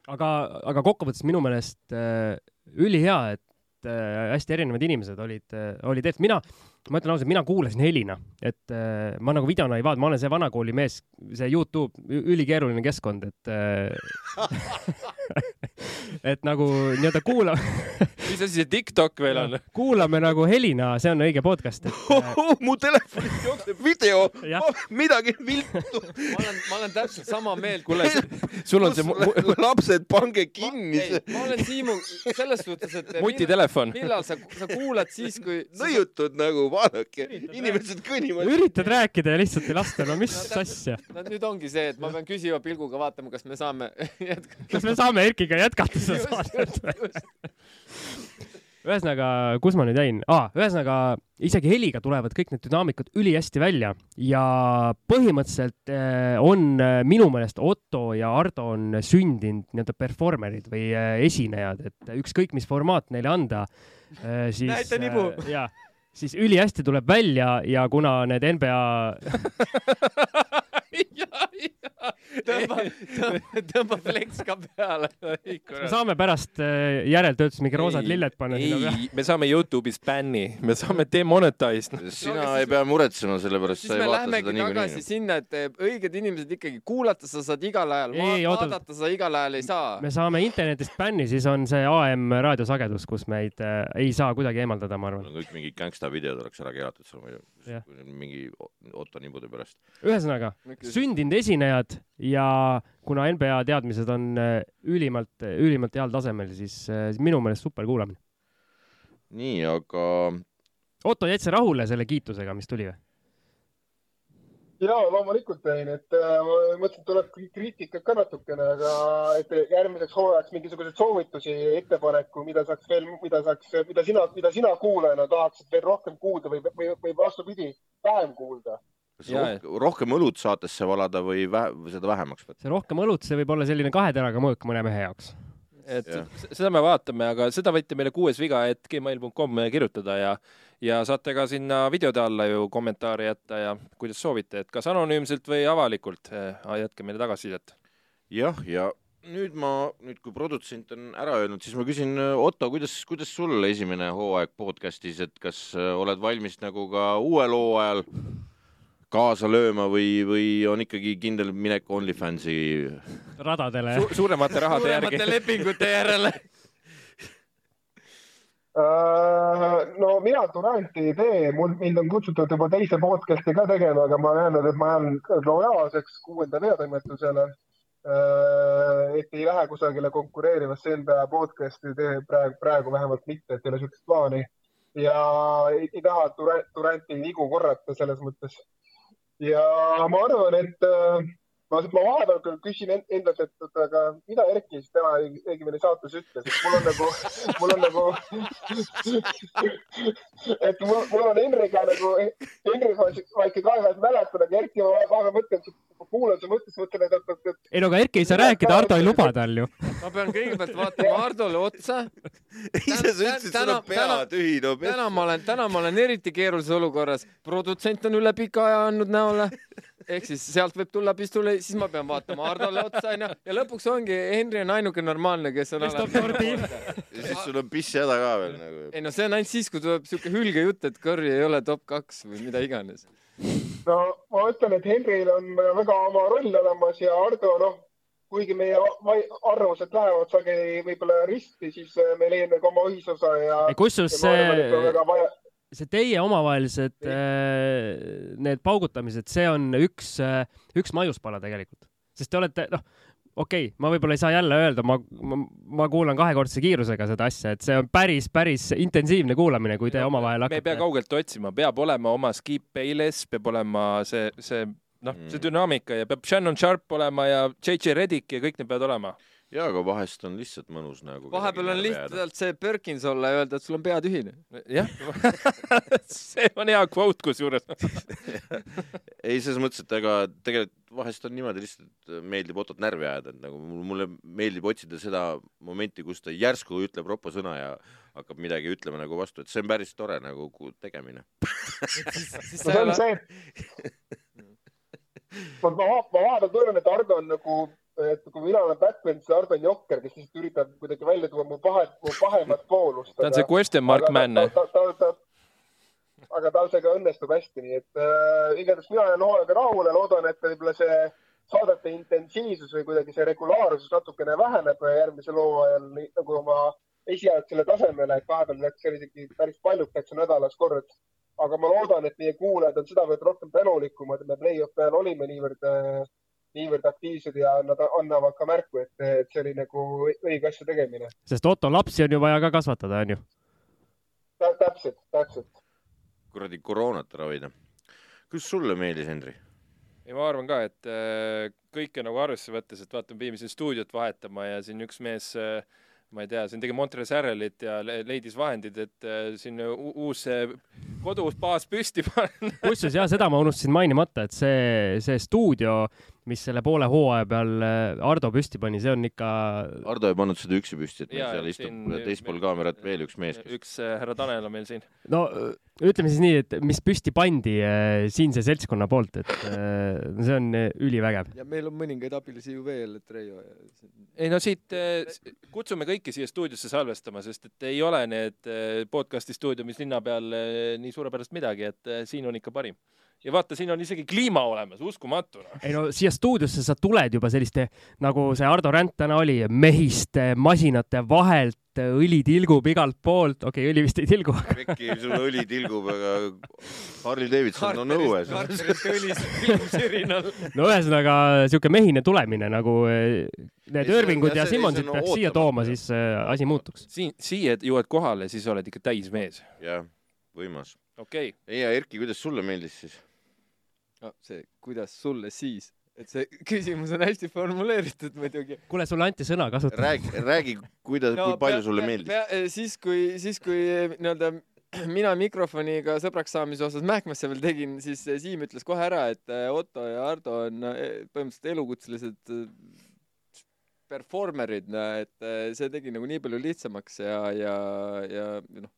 B: aga, aga kokkuvõttes minu meelest äh, ülihea, et äh, hästi erinevad inimesed olid äh,, olid ees, mina ma ütlen ausalt, mina kuulasin helina, et äh, ma nagu videona ei vaata, ma olen see vanakooli mees, see Youtube, ülikeeruline keskkond, et äh, et nagu nii-öelda kuula
D: mis asi see TikTok veel on?
B: kuulame nagu helina, see on õige podcast et...
A: oh, oh, mu telefonist jookseb video oh, midagi viltu
C: ma olen, ma olen täpselt sama meelt.
D: kuule, sul on see
A: lapsed, pange kinni
C: see. ma olen Siimu selles suhtes, et
D: mutitelefon.
C: millal sa, sa kuulad siis, kui
A: nõiutud nagu vaadake, inimesed kõnnivad.
B: üritad rääkida ja lihtsalt ei lasta, no mis no, asja?
C: no nüüd ongi see, et ma pean küsiva pilguga vaatama, kas me saame
B: jätkata. kas me saame Erkiga jätkata seda saadet? ühesõnaga, kus ma nüüd jäin ah,? ühesõnaga, isegi heliga tulevad kõik need dünaamikud ülihästi välja ja põhimõtteliselt eh, on eh, minu meelest Otto ja Ardo on sündinud nii-öelda performer'id või eh, esinejad, et ükskõik, mis formaat neile anda, siis.
C: näita nibu.
B: jaa siis ülihästi tuleb välja ja kuna need NBA
C: tõmba, tõmba, tõmba flex ka peale.
B: me saame pärast äh, järeltöötlus mingi roosad lilled panna
D: sinna peale. me saame Youtube'is bänni, me saame demonetized.
A: sina no, ei pea muretsema selle pärast,
C: sa ei vaata seda niikuinii. tagasi sinna, et äh, õiged inimesed ikkagi kuulata sa saad igal ajal, vaadata sa igal ajal ei saa.
B: me saame internetist bänni, siis on see AM raadiosagedus, kus meid äh, ei saa kuidagi eemaldada, ma arvan.
A: kõik mingid gängstavideod oleks ära keelatud seal muidu, mingi Otto nibude pärast.
B: ühesõnaga, sündinud esinejad ja kuna NBA teadmised on äh, ülimalt, ülimalt heal tasemel, siis, äh, minu meelest super kuulamine.
A: nii, aga.
B: Otto, jäid sa rahule selle kiitusega, mis tuli või?
E: ja loomulikult jäin, et äh, ma mõtlesin, et tuleb kriitikat ka natukene, aga et järgmiseks hooajaks mingisuguseid soovitusi, ettepaneku, mida saaks veel, mida saaks, mida sina, mida sina kuulajana tahaksid veel rohkem kuulda või, või, või vastupidi, vähem kuulda
A: kas ja, rohkem, rohkem õlut saatesse valada või vä seda vähemaks võtta?
B: see rohkem õlut, see võib olla selline kahe teraga mõõk mõne mehe jaoks.
D: et ja. seda me vaatame, aga seda võite meile kuues viga, et gmail.com kirjutada ja ja saate ka sinna videode alla ju kommentaare jätta ja kuidas soovite, et kas anonüümselt või avalikult, eh, jätke meile tagasisidet.
A: jah, ja nüüd ma, nüüd kui produtsent on ära öelnud, siis ma küsin, Otto, kuidas, kuidas sul esimene hooaeg podcastis, et kas eh, oled valmis nagu ka uuel hooajal kaasa lööma või, või on ikkagi kindel minek OnlyFansi
B: radadele
D: Su? suuremate rahade
C: järgi. suuremate lepingute järele
E: uh,. no mina Duranti ei tee, mul, mind on kutsutud juba teise podcast'i ka tegema, aga ma olen öelnud, et ma jään lojaalseks kuuenda veatoimetusele uh,. et ei lähe kusagile konkureerivasse enda podcast'i tee praegu, praegu vähemalt mitte, et ei ole niisugust plaani ja ei, ei taha Duranti vigu korrata selles mõttes ja ma arvan, et äh, ma, ma vahepeal küll küsin endalt, et, aga mida Erki siis täna õigemini saates ütles, et mul on nagu, mul on nagu et mul, mul on Henriga nagu, Henriga ma ikka kahe-kahe mäletan, aga Erki ma vahepeal mõtlen, ma kuulan su mõttes, mõtlen, et, et, et.
B: ei no aga Erki ei saa rääkida, Ardo ei luba tal ju.
C: ma pean kõigepealt vaatama Hardole otsa.
A: ise sa ütlesid, sul on pea tühi, no.
C: täna ma olen, täna ma olen eriti keerulises olukorras. produtsent on üle pika aja andnud näole ehk siis sealt võib tulla pistuli, siis ma pean vaatama Hardole otsa onju ja lõpuks ongi Henri on ainuke normaalne, kes on
B: tordi.
A: ja siis sul on pisshäda ka veel nagu.
C: ei no see on ainult siis, kui tuleb siuke hülge jutt, et Curry ei ole top kaks või mida iganes.
E: no ma ütlen, et Henril on väga oma roll olemas ja Ardo noh, kuigi meie arvamused lähevad sageli võib-olla risti, siis me leiame ka oma ühisosa ja.
B: kusjuures see, see teie omavahelised äh, need paugutamised, see on üks, äh, üks maiuspala tegelikult, sest te olete, noh, okei okay,, ma võib-olla ei saa jälle öelda, ma, ma, ma kuulan kahekordse kiirusega seda asja, et see on päris, päris intensiivne kuulamine, kui te omavahel hakkate.
D: me ei pea kaugelt otsima, peab olema oma Skip Bayless, peab olema see, see noh mm., see dünaamika ja peab Shannon Sharp olema ja JJ Redick ja kõik need peavad olema
A: jaa, aga vahest on lihtsalt mõnus nagu.
C: vahepeal on lihtsalt see Perkins olla ja öelda, et sul on pea tühine.
D: jah see on hea kvoot kusjuures
A: ei, selles mõttes, et ega tegelikult vahest on niimoodi lihtsalt meeldib Ottot närvi ajada, et nagu mulle meeldib otsida seda momenti, kus ta järsku ütleb roppa sõna ja hakkab midagi ütlema nagu vastu, et see on päris tore nagu tegemine
E: see on see, ma, ma, ma vahepeal tunnen, et Ardo on nagu et kui mina olen Batman, siis Ardo on Jokker, kes lihtsalt üritab kuidagi välja tuua mu pahet, mu pahemat poolust.
D: ta on see question mark man.
E: aga tal see ka õnnestub hästi, nii et äh, igatahes mina olen hooaega rahul ja loodan, et võib-olla see saadete intensiivsus või kuidagi see regulaarsus natukene väheneb järgmisel hooajal nagu oma esialgsele tasemele, et vahepeal läks seal isegi päris paljuktakse nädalas kord. aga ma loodan, et meie kuulajad on sedavõrd rohkem tänulikumad, et me play-off'i ajal olime niivõrd äh, niivõrd aktiivsed ja nad annavad ka märku, et, et see oli nagu õige asja tegemine.
B: sest Otto lapsi on ju vaja ka kasvatada, on ju
E: Tä? täpselt, täpselt.
A: kuradi koroonat ravida. kuidas sulle meeldis, Henri?
D: ei, ma arvan ka, et äh, kõike nagu arvesse võttes, et vaata, me pidime siin stuudiot vahetama ja siin üks mees äh, ma ei tea, siin tegi Montresarelit ja leidis vahendid, et äh, siin uus kodus baas püsti panna.
B: kusjuures jah, seda ma unustasin mainimata, et see, see stuudio, mis selle poole hooaja peal äh, Ardo püsti pani, see on ikka.
A: Ardo ei pannud seda üksi püsti, et meil seal istub teispool kaamerat veel üks mees
D: kes.... üks äh, härra Tanel on meil siin.
B: no ütleme siis nii, et mis püsti pandi äh, siinse seltskonna poolt, et äh, see on äh, ülivägev.
C: ja meil on mõningaid abilisi ju veel, et Reio.
D: ei no siit äh, kutsume kõiki siia stuudiosse salvestama, sest et ei ole need äh, podcast'i stuudio, mis linna peal äh, nii suurepärast midagi, et äh, siin on ikka parim ja vaata, siin on isegi kliima olemas, uskumatu no..
B: ei no siia stuudiosse sa tuled juba selliste, nagu see Ardo Ränd täna oli, mehiste masinate vahelt, õli tilgub igalt poolt, okei okay,, õli vist ei tilgu aga....
A: Pekki, sul õli tilgub, aga Harley Davidson on õues.
B: no ühesõnaga sihuke mehine tulemine nagu eh, need Irvingud ja Simmonsid peaks siia tooma, siis eh, asi muutuks.
D: siin, siia jõuad kohale, siis oled ikka täismees.
A: jah, võimas.
D: okei
A: okay.. ja Erki, kuidas sulle meeldis siis?
C: No see, kuidas sulle siis, et see küsimus on hästi formuleeritud muidugi.
B: kuule, sulle anti sõna, kasuta.
A: räägi, räägi, kuidas no,, kui palju pea, sulle meeldis.
C: siis, kui, siis kui nii-öelda mina mikrofoniga sõbraks saamise osas Mähkmasse veel tegin, siis Siim ütles kohe ära, et Otto ja Ardo on põhimõtteliselt elukutselised performerid, et see tegi nagu nii palju lihtsamaks ja, ja, ja noh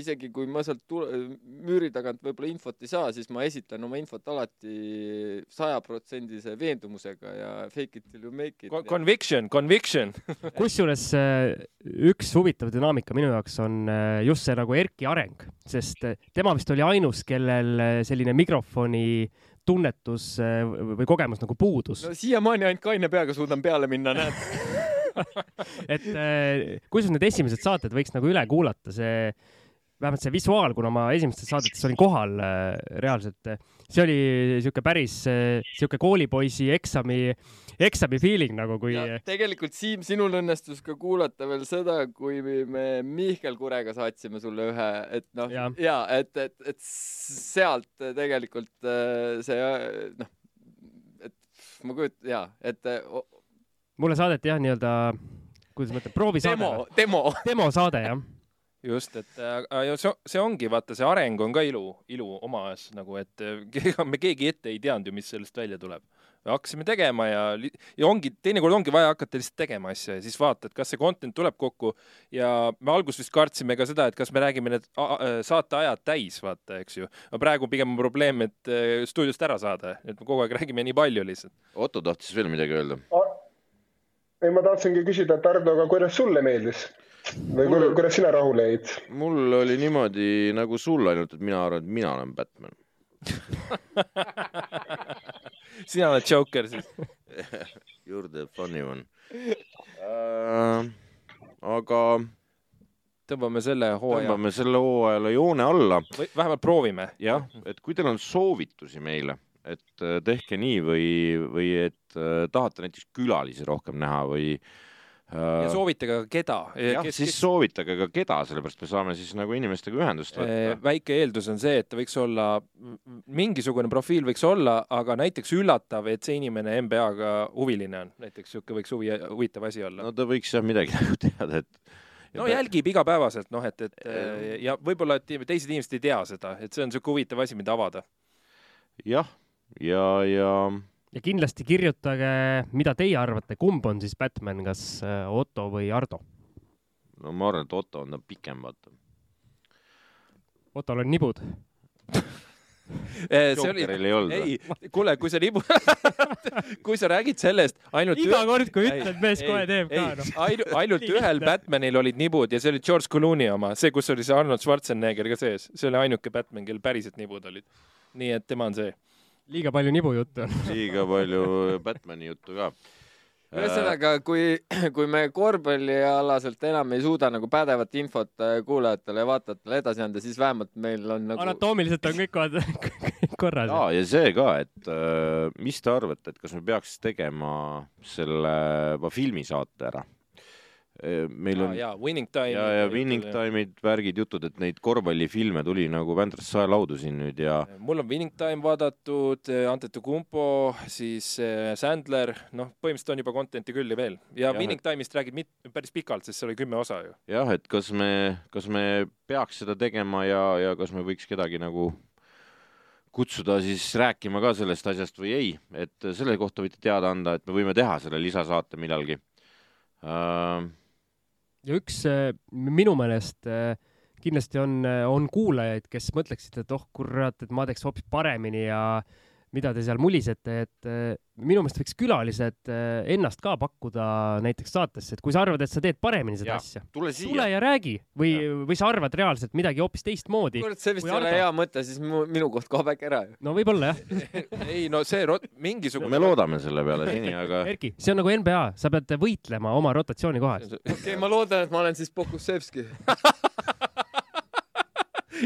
C: isegi kui ma sealt müüri tagant võib-olla infot ei saa, siis ma esitan oma infot alati sajaprotsendise veendumusega ja fake it till you make it
D: Con. Conviction, conviction
B: kusjuures äh, üks huvitav dünaamika minu jaoks on äh, just see nagu Erki areng, sest äh, tema vist oli ainus, kellel selline mikrofoni tunnetus või kogemus nagu puudus.
C: no siiamaani ainult kaine peaga suudan peale minna, näed
B: et kusjuures need esimesed saated võiks nagu üle kuulata, see vähemalt see visuaal, kuna ma esimestes saadetes olin kohal äh, reaalselt, see oli sihuke päris äh, sihuke koolipoisi eksami, eksami feeling nagu kui.
C: tegelikult Siim, sinul õnnestus ka kuulata veel seda, kui me Mihkel Kurega saatsime sulle ühe, et noh, ja, ja, et, et, et sealt tegelikult äh, see noh, et ma kujutan ja, et.
B: mulle saadeti jah, nii-öelda, kuidas ma ütlen, proovisaade.
C: demo, demo.
B: demosaade jah
D: just, et äh, see, see ongi, vaata, see areng on ka ilu, ilu omas nagu, et ega me keegi ette ei teadnud ju, mis sellest välja tuleb. hakkasime tegema ja, ja ongi, teinekord ongi vaja hakata lihtsalt tegema asju ja siis vaatad, kas see content tuleb kokku ja me alguses vist kartsime ka seda, et kas me räägime need saateajad täis, vaata, eks ju. aga praegu pigem on probleem, et äh, stuudiost ära saada, et me kogu aeg räägime nii palju lihtsalt.
A: Otto tahtis veel midagi öelda.
E: ei, ma tahtsingi küsida, Tardo, aga kuidas sulle meeldis? Või Mul... kuidas sina rahule jäid?
A: mul oli niimoodi nagu sul, ainult et mina arvan, et mina olen Batman
D: sina oled Joker siis
A: You are the funny one uh,. aga.
D: tõmbame selle hooaja.
A: tõmbame selle hooajale joone alla.
D: või vähemalt proovime.
A: jah, et kui teil on soovitusi meile, et äh, tehke nii või, või et uh, tahate näiteks külalisi rohkem näha või
D: ja soovitage ka keda.
A: jah, siis kes... soovitage ka keda, sellepärast me saame siis nagu inimestega ühendust võtta.
D: väike eeldus on see, et ta võiks olla, mingisugune profiil võiks olla, aga näiteks üllatav, et see inimene NBA-ga huviline on, näiteks niisugune võiks huvi, huvitav asi olla.
A: no ta võiks jah midagi nagu teada, et
D: no jälgib igapäevaselt, noh, et, et ja võib-olla, et teised inimesed ei tea seda, et see on niisugune huvitav asi, mida avada.
A: jah, ja, ja, ja
B: ja kindlasti kirjutage, mida teie arvate, kumb on siis Batman, kas äh, Otto või Ardo?
A: no ma arvan, et Otto on ta pikem, vaata.
B: Ottol on nibud
D: eh, see oli, ei, kuule, kui sa nibu kui sa räägid sellest ainult
B: iga ühe... kord, kui ütled, mees kohe teeb ka
D: noh. ainult, ainult ühel Batmanil olid nibud ja see oli George Clooney oma, see, kus oli see Arnold Schwarzenegger ka sees, see oli ainuke Batman, kellel päriselt nibud olid. nii et tema on see
B: liiga palju nibujuttu on
A: liiga palju Batman'i juttu ka
C: ühesõnaga, kui, kui me korvpallialaselt enam ei suuda nagu pädevat infot äh, kuulajatele ja vaatajatele edasi anda, siis vähemalt meil on nagu
B: anatoomiliselt on kõik korras.
A: aa, ja see ka, et äh, mis te arvate, et kas me peaks tegema selle filmisaate ära? Meil on
D: ja, ja Winning Time
A: ja, ja Winning Time'id, värgid, jutud, et neid korvpallifilme tuli nagu Vändrast saelaudu siin nüüd ja
D: mul on Winning Time vaadatud, eh, Antetokounmpo, siis Sandler, noh, põhimõtteliselt on juba content'i küll ja veel. Ja, ja Winning Time'ist räägid mit-, päris pikalt, sest seal oli kümme osa ju.
A: jah, et kas me, kas me peaks seda tegema ja, ja kas me võiks kedagi nagu kutsuda siis rääkima ka sellest asjast või ei, et selle kohta võite teada anda, et me võime teha selle lisasaate millalgi. Uh,
B: ja üks äh, minu meelest äh, kindlasti on, äh, on kuulajaid, kes mõtleksid, et oh kurat, et ma teeks hoopis paremini ja mida te seal mulisete, et minu meelest võiks külalised ennast ka pakkuda näiteks saatesse, et kui sa arvad, et sa teed paremini seda ja, asja, tule ja räägi või, või sa arvad reaalselt midagi hoopis teistmoodi.
C: kurat, see vist ei ole hea mõte, siis mu, minu koht kaob äkki ära ju.
B: no võib-olla jah
D: ei no see rot-, mingisugune
A: me loodame selle peale seni, aga
B: Erki, see on nagu NBA, sa pead võitlema oma rotatsiooni kohas.
C: okei okay,, ma loodan, et ma olen siis Pokusevski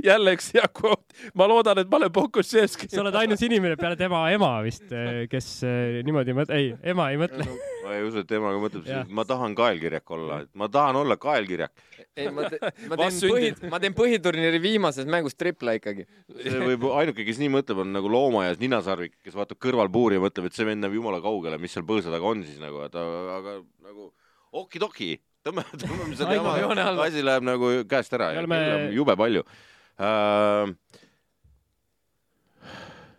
D: jälle üks hea kvoot. ma loodan, et ma olen Pokuševski.
B: sa oled ainus inimene peale tema ema vist, eh, kes eh, niimoodi mõt-, ei, ema ei mõtle.
A: ma ei usu, et ema ka mõtleb, ma tahan kaelkirjak olla, et ma tahan olla kaelkirjak.
C: ei, ma, te, ma teen põhi, ma teen põhiturniiri viimases mängus tripla ikkagi.
A: see võib, ainuke, kes nii mõtleb, on nagu loomaaias ninasarvik, kes vaatab kõrvalpuuri ja mõtleb, et see vend näeb jumala kaugele, mis seal põõsa taga on siis nagu, et aga nagu okidoki tõmbame, tõmbame selle jama, asi läheb nagu käest ära ja oleme... jube palju.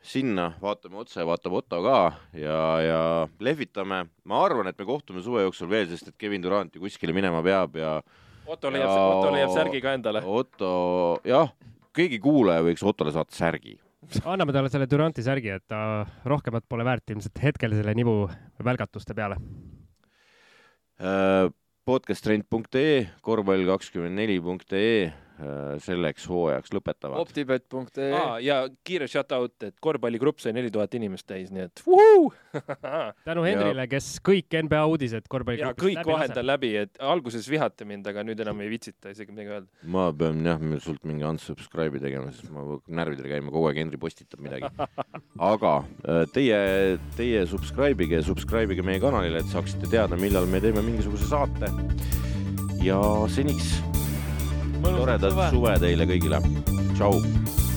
A: Sinna vaatame otse, vaatab Otto ka ja, ja lehvitame. ma arvan, et me kohtume suve jooksul veel, sest et Kevin Durant ju kuskile minema peab ja.
D: Otto leiab, Otto leiab särgi ka endale.
A: Otto, jah, keegi kuulaja võiks Ottole saata särgi
B: anname talle selle Duranti särgi, et ta rohkemat pole väärt ilmselt hetkel selle nibu välgatuste peale
A: äh,. podcasttrend.ee, korvpall24.ee Äh, selleks hooajaks lõpetavad.
C: optibet.ee
D: ah, ja kiire shout out, et korvpalligrupp sai neli tuhat inimest täis, nii et
B: tänu Henrile, kes kõik NBA uudised korvpalligrupist
D: kõik vahendan läbi, et alguses vihati mind, aga nüüd enam ei vitsita isegi midagi öelda.
A: ma pean jah, sult mingi unsubscribe'i tegema, sest ma närvidel käima, kogu aeg Henri postitab midagi. aga äh, teie, teie subscribe ige, subscribe ige meie kanalile, et saaksite teada, millal me teeme mingisuguse saate. ja seniks toredat suve teile kõigile. tšau.